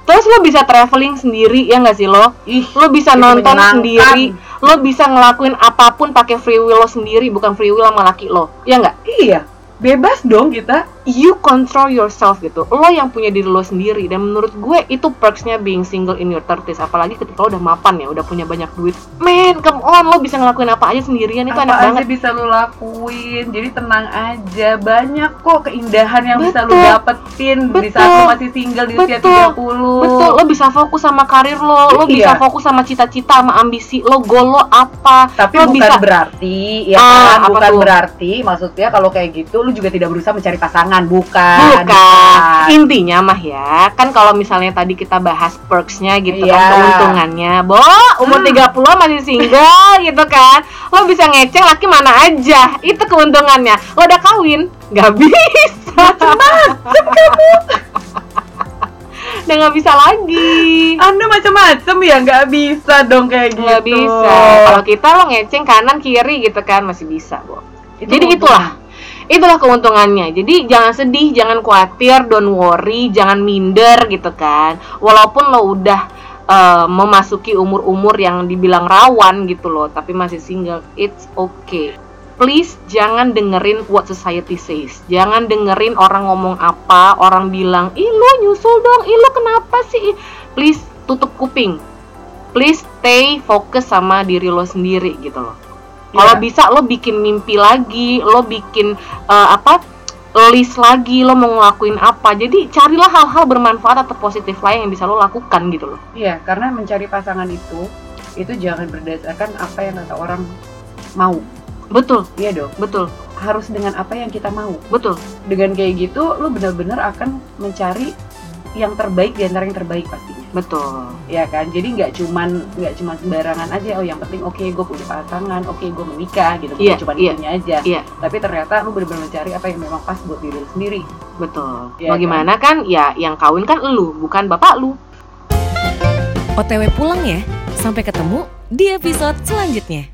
Terus lo bisa traveling sendiri ya nggak sih lo? Ih, Lo bisa nonton sendiri. Lo bisa ngelakuin apa pun pakai free will lo sendiri, bukan free will sama laki lo. Ya nggak? Iya, bebas dong kita. You control yourself gitu. Lo yang punya diri lo sendiri. Dan menurut gue itu perksnya being single in your 30s. Apalagi ketika lo udah mapan ya, udah punya banyak duit. Man, come on, lo bisa ngelakuin apa aja sendirian itu Apa enak aja banget. bisa lu lakuin. Jadi tenang aja. Banyak kok keindahan yang bisa lu Betul. dapetin di Betul. saat lu masih single di usia Betul. 30. Betul, lo bisa fokus sama karir lo, lo Iya. bisa fokus sama cita-cita, sama ambisi lo, goal lo apa. Tapi lo bukan bisa berarti ya Ah, kan, apa bukan tuh? berarti maksudnya kalau kayak gitu juga tidak berusaha mencari pasangan, bukan. Bukan. Intinya mah ya, kan kalau misalnya tadi kita bahas perks-nya gitu kan, Iya. keuntungannya. Bo, umur Hmm. 30 masih single gitu kan. Lo bisa ngeceng laki mana aja. Itu keuntungannya. Lo udah kawin, nggak bisa. Macem-macem kamu. Udah nggak bisa lagi. Anda macam-macam ya, nggak bisa dong kayak gitu. Nggak bisa. Kalau kita lo ngeceng kanan kiri gitu kan masih bisa, Bo. Itu Jadi itulah itulah keuntungannya. Jadi jangan sedih, jangan khawatir, don't worry, jangan minder gitu kan. Walaupun lo udah eh, memasuki umur-umur yang dibilang rawan gitu loh, tapi masih single, it's okay. Please jangan dengerin what society says. Jangan dengerin orang ngomong apa, orang bilang, "Ih, lo nyusul dong. Ih, lo kenapa sih?" Ih, Please tutup kuping. Please stay fokus sama diri lo sendiri gitu loh. Kalau Iya. bisa lo bikin mimpi lagi, lo bikin eh, apa list lagi, lo mau ngelakuin apa. Jadi carilah hal-hal bermanfaat atau positif lain yang bisa lo lakukan gitu loh. Iya, karena mencari pasangan itu itu jangan berdasarkan apa yang kata orang mau. Betul, Iya dong. betul, Harus dengan apa yang kita mau. betul. Dengan kayak gitu, lu benar-benar akan mencari yang terbaik di antara yang terbaik pastinya. Betul. ya kan jadi nggak cuman nggak cuman sembarangan aja oh yang penting oke gue punya pasangan oke gue menikah gitu bukan Iya, cuma iya, itunya aja iya. tapi ternyata lu benar-benar mencari apa yang memang pas buat diri lu sendiri Betul. Iya Mau gimana kan? Ya yang kawin kan elu, bukan bapak lu. OTW pulang ya. Sampai ketemu di episode selanjutnya.